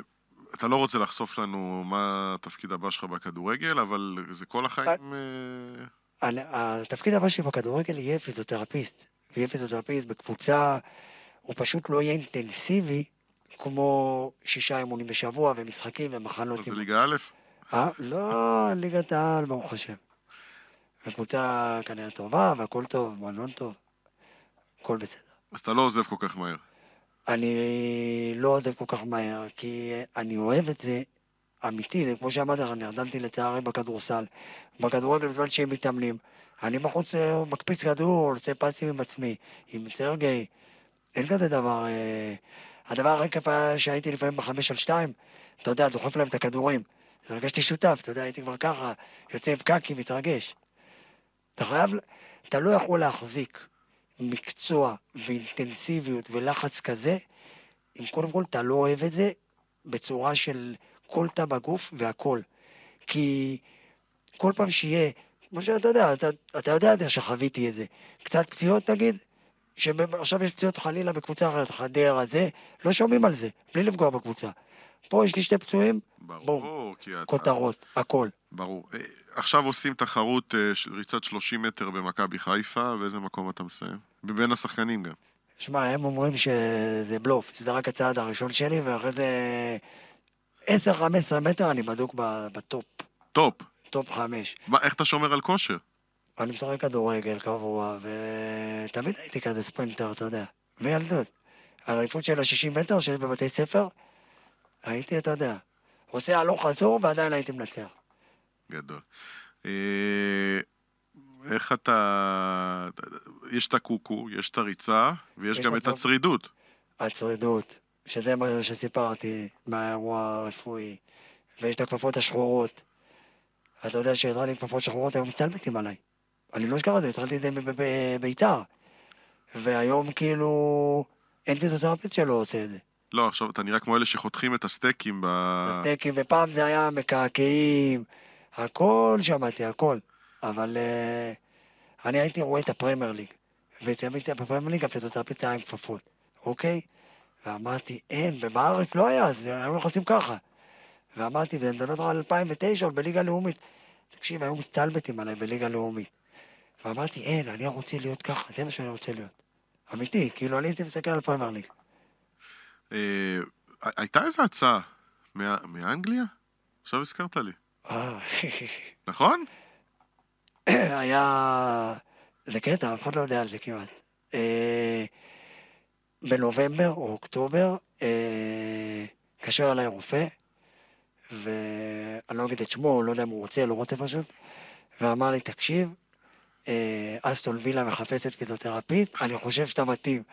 אתה לא רוצה לחשוף לנו מה התפקיד הבא שלך בכדורגל, אבל זה כל החיים... התפקיד הבא שלי בכדורגל יהיה פיזיותרפיסט. ויהיה פיזיותרפיסט בקבוצה, הוא פשוט לא יהיה אינטנסיבי כמו שישה אימונים בשבוע ומשחקים ומחנות. זה ליגה א'? אה? לא, ליגת העל, ברוך השם. וקבוצה כנראה טובה, והכל טוב, מועדון טוב. הכל בסדר. אז אתה לא עוזב כל כך מהר. אני לא עוזב כל כך מהר, כי אני אוהב את זה אמיתי, זה כמו שאמרת, אני נרדמתי לצערי בכדורסל. בכדורגל בזמן שהם מתאמנים. אני בחוץ אה, מקפיץ כדור, עושה פסים עם עצמי, עם סרגי. אין כזה דבר. אה... הדבר הכי כיף היה שהייתי לפעמים בחמש על שתיים, אתה יודע, דוחף להם את הכדורים. הרגשתי שותף, אתה יודע, הייתי כבר ככה, יוצא עם פקקים, מתרגש. אתה חייב, אתה לא יכול להחזיק מקצוע ואינטנסיביות ולחץ כזה, אם קודם כל אתה לא אוהב את זה בצורה של כל תא בגוף והכל. כי כל פעם שיהיה, כמו שאתה יודע, אתה, אתה יודע את זה שחוויתי את זה. קצת פציעות נגיד, שעכשיו יש פציעות חלילה בקבוצה אחרת, חדרה, זה, לא שומעים על זה, בלי לפגוע בקבוצה. פה יש לי שתי פצועים, ברור, אתה... כותרות, הכל. ברור. אה, עכשיו עושים תחרות אה, ריצת 30 מטר במכבי חיפה, באיזה מקום אתה מסיים? מבין השחקנים גם. שמע, הם אומרים שזה בלוף, שזה רק הצעד הראשון שלי, ואחרי זה 10-15 מטר אני בדוק בטופ, טופ. טופ 5. מה, איך אתה שומר על כושר? אני משחק כדורגל קבוע, ותמיד הייתי כזה ספרינטר, אתה יודע, מילדות. האליפות של ה-60 מטר שלי בבתי ספר, הייתי, אתה יודע, עושה הלוך חזור ועדיין הייתי מנצח. גדול. אה, איך אתה... יש את הקוקו, יש את הריצה, ויש יש גם את הצרידות. הצרידות, שזה מה שסיפרתי מהאירוע הרפואי, ויש את הכפפות השחורות. אתה יודע שהתחלתי עם כפפות שחורות, היו מסתלבטים עליי. אני לא אשכח את זה, התחלתי את זה בב- בביתר. והיום כאילו, אין פיזיותרפיסט שלא עושה את זה. לא, עכשיו אתה נראה כמו אלה שחותכים את הסטייקים ב... סטייקים, ופעם זה היה מקעקעים, הכל שמעתי, הכל. אבל אה, אני הייתי רואה את הפרמייר ליג, ותמיד בפרמייר ליג הפיזיותרפיסט היה עם כפפות, אוקיי? ואמרתי, אין, ובארץ לא היה, אז היו נכנסים ככה. ואמרתי, ואני מדבר על 2009, עוד בליגה לאומית. תקשיב, היו מסתלבטים עליי בליגה לאומית. ואמרתי, אין, אני רוצה להיות ככה, זה מה שאני רוצה להיות. אמיתי, כאילו, אני הייתי מסתכל על פרמייר ליג. אה, הייתה איזו הצעה מאנגליה? עכשיו הזכרת לי. אה, נכון? היה... זה קטע, אף אחד לא יודע על זה כמעט. אה, בנובמבר או אוקטובר, אה, התקשר אליי רופא, ואני לא אגיד את שמו, לא יודע אם הוא רוצה, לא רוצה פשוט, ואמר לי, תקשיב, אה, אסטון וילה מחפשת פיזיותרפיסט, אני חושב שאתה מתאים.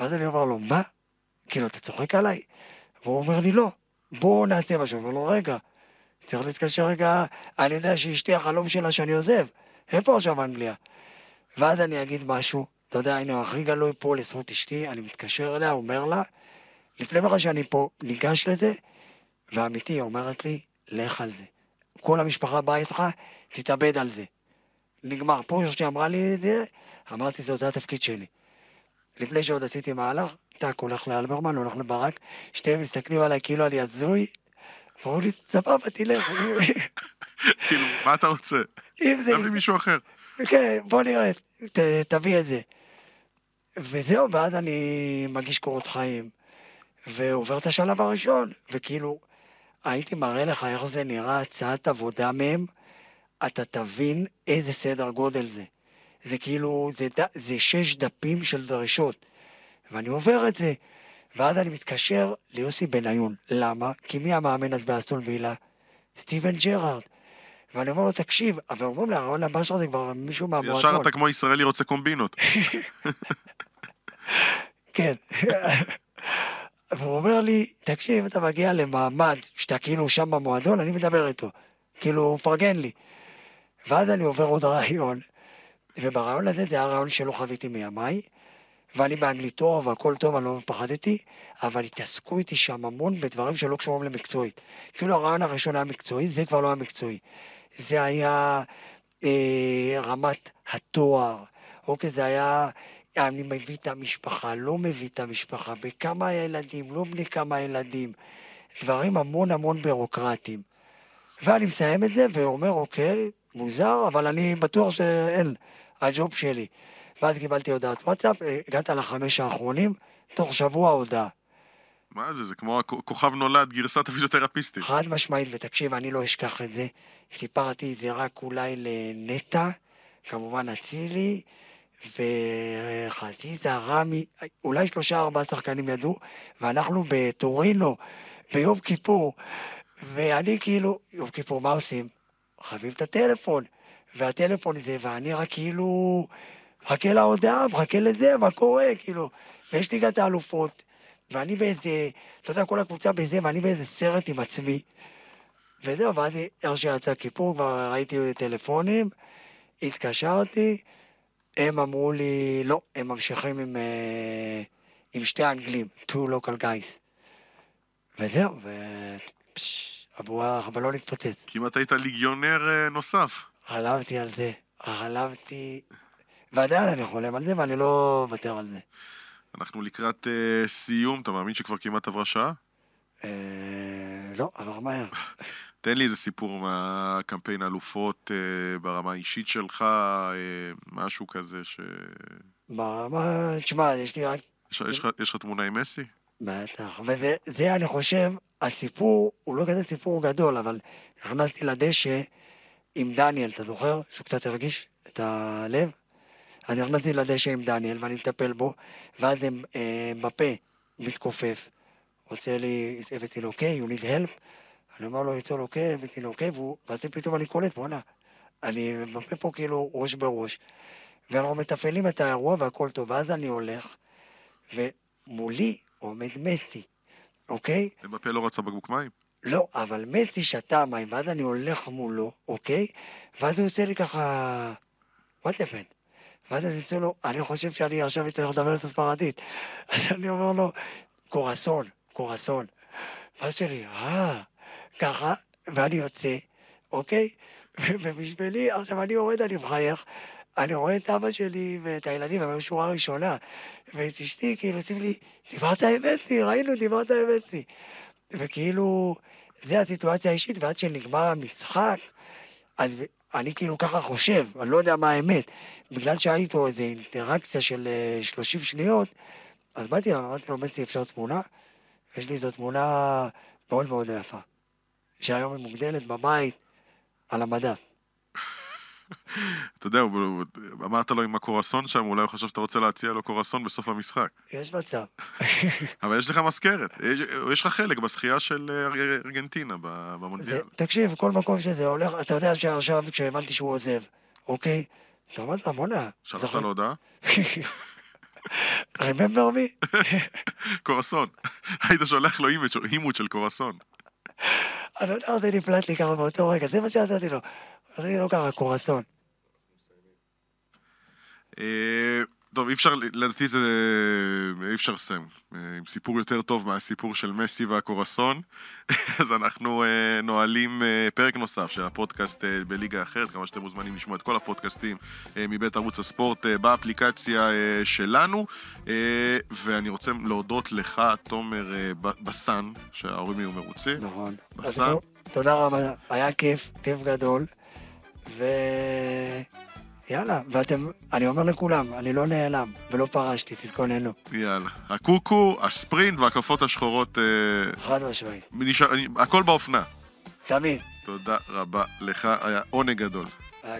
ואז אני אומר לו, מה? כאילו, אתה צוחק עליי? והוא אומר לי, לא, בואו נעשה משהו. הוא אומר לו, רגע, צריך להתקשר רגע, אני יודע שאשתי החלום שלה שאני עוזב, איפה עכשיו אנגליה? ואז אני אגיד משהו, אתה יודע, הנה, הכי גלוי פה לזכות אשתי, אני מתקשר אליה, אומר לה, לפני בכלל שאני פה ניגש לזה, ואמיתי, היא אומרת לי, לך על זה. כל המשפחה באה איתך, תתאבד על זה. נגמר. פה שהיא אמרה לי את זה, אמרתי, זה זה התפקיד שלי. לפני שעוד עשיתי מהלך, טאק, הולך לאלברמן, הולך לברק, שתיהם מסתכלים עליי כאילו אני הזוי, ואומרים לי, סבבה, תלך. כאילו, מה אתה רוצה? תביא מישהו אחר. כן, בוא נראה, תביא את זה. וזהו, ואז אני מגיש קורות חיים, ועובר את השלב הראשון, וכאילו, הייתי מראה לך איך זה נראה, הצעת עבודה מהם, אתה תבין איזה סדר גודל זה. זה כאילו, זה, ד- זה שש דפים של דרישות. ואני עובר את זה, ואז אני מתקשר ליוסי בניון. למה? כי מי המאמן אז באסטון וילה? סטיבן ג'רארד. ואני אומר לו, תקשיב, אבל אומרים לי, הרעיון הבא שלך זה כבר מישהו מהמועדון. ישר אתה כמו ישראלי רוצה קומבינות. כן. והוא אומר לי, תקשיב, אתה מגיע למעמד שאתה כאילו שם במועדון, אני מדבר איתו. כאילו, הוא מפרגן לי. ואז אני עובר עוד רעיון, וברעיון הזה זה היה רעיון שלא חוויתי מימיי, ואני באנגלית טוב, והכל טוב, אני לא פחדתי, אבל התעסקו איתי שם המון בדברים שלא קשורים למקצועית. כאילו הרעיון הראשון היה מקצועי, זה כבר לא היה מקצועי. זה היה אה, רמת התואר, אוקיי, זה היה, אני מביא את המשפחה, לא מביא את המשפחה, בכמה ילדים, לא בני כמה ילדים. דברים המון המון בירוקרטיים. ואני מסיים את זה ואומר, אוקיי, מוזר, אבל אני בטוח שאין, הג'וב שלי. ואז קיבלתי הודעת וואטסאפ, הגעת לחמש האחרונים, תוך שבוע הודעה. מה זה, זה כמו הכ- כוכב נולד, גרסת הפיזיותרפיסטית. חד משמעית, ותקשיב, אני לא אשכח את זה. סיפרתי את זה רק אולי לנטע, כמובן אצילי, וחזיזה, רמי, אולי שלושה ארבעה שחקנים ידעו, ואנחנו בטורינו, ביום כיפור, ואני כאילו, יום כיפור, מה עושים? חייבים את הטלפון, והטלפון זה, ואני רק כאילו, מחכה להודעה, מחכה לזה, מה קורה, כאילו, ויש לי את האלופות, ואני באיזה, אתה יודע, כל הקבוצה בזה, ואני באיזה סרט עם עצמי. וזהו, ואז איך שיצא כיפור, כבר ראיתי טלפונים, התקשרתי, הם אמרו לי, לא, הם ממשיכים עם, אה, עם שתי אנגלים, two local guys. וזהו, ו... פש, הבועה, הבלון התפוצץ. כמעט היית ליגיונר אה, נוסף. חלמתי על זה, חלמתי, ועדיין אני חולם על זה, ואני לא מוותר על זה. אנחנו לקראת אה, סיום, אתה מאמין שכבר כמעט עברה שעה? אה, לא, עבר מהר. תן לי איזה סיפור מהקמפיין האלופות אה, ברמה האישית שלך, אה, משהו כזה ש... ברמה, תשמע, יש לי רק יש לך תמונה עם מסי? בטח, וזה, זה, אני חושב, הסיפור, הוא לא כזה סיפור גדול, אבל נכנסתי לדשא עם דניאל, אתה זוכר? שהוא קצת הרגיש את הלב? אז נכנסתי לדשא עם דניאל, ואני מטפל בו, ואז הם, אה, בפה מתכופף, עושה לי, הבאתי לו, אוקיי, you need help? אני אומר לו, יצא לו, הבאתי לו, אוקיי, והוא, ואז פתאום אני קולט, בואנה, אני בפה פה כאילו ראש בראש, ואנחנו מתפעלים את האירוע והכל טוב, ואז אני הולך, ומולי עומד מסי, אוקיי? בפה לא רצה בקבוק מים? לא, אבל מסי שתה מים, ואז אני הולך מולו, אוקיי? ואז הוא עושה לי ככה... what happened? ואז אני עושה לו, אני חושב שאני עכשיו אצטרך לדבר את הספרדית. אז אני אומר לו, קורסון, קורסון. ואז שלי, אה, ככה, ואני יוצא, אוקיי? ובשבילי, עכשיו אני עומד, אני מחייך, אני רואה את אבא שלי ואת הילדים, הם היו שורה ראשונה, ואת אשתי, כאילו, עושים לי, דיברת אמת לי, ראינו, דיברת אמת לי. וכאילו, זה הסיטואציה האישית, ועד שנגמר המשחק, אז אני כאילו ככה חושב, אני לא יודע מה האמת. בגלל שהיה איתו איזו אינטראקציה של אה, 30 שניות, אז באתי אליו, אמרתי לו, מסי, אפשר תמונה? יש לי איזו תמונה מאוד מאוד יפה, שהיום היא מוגדלת בבית על המדף. אתה יודע, אמרת לו עם הקורסון שם, אולי הוא חשב שאתה רוצה להציע לו קורסון בסוף המשחק. יש מצב. אבל יש לך מזכרת, יש, יש לך חלק בזכייה של אה, אר- ארגנטינה במונדיאל. תקשיב, כל מקום שזה הולך, אתה יודע שעכשיו כשהבנתי שהוא עוזב, אוקיי? אתה אומר בואנה. שלחת צריך- לו הודעה? remember me? קורסון. היית שולח לו אימות של קורסון. אני לא יודע, נפלט לי ככה באותו רגע, זה מה שעשיתי לו. עשיתי לו ככה, קורסון. טוב, אי אפשר, לדעתי זה... אי אפשר לסיים. אה, עם סיפור יותר טוב מהסיפור של מסי והקורסון. אז אנחנו אה, נועלים אה, פרק נוסף של הפודקאסט אה, בליגה אחרת, כמה שאתם מוזמנים לשמוע את כל הפודקאסטים אה, מבית ערוץ הספורט אה, באפליקציה אה, שלנו. אה, ואני רוצה להודות לך, תומר אה, בסן, שההורים יהיו מרוצים. נכון. בסן. תודה רבה, היה כיף, כיף גדול. ו... יאללה, ואתם, אני אומר לכולם, אני לא נעלם ולא פרשתי, תתכוננו. יאללה. הקוקו, הספרינט והכפות השחורות, אה, חד משמעית. נשאר, הכל באופנה. תמיד. תודה רבה לך, היה עונג גדול. היה.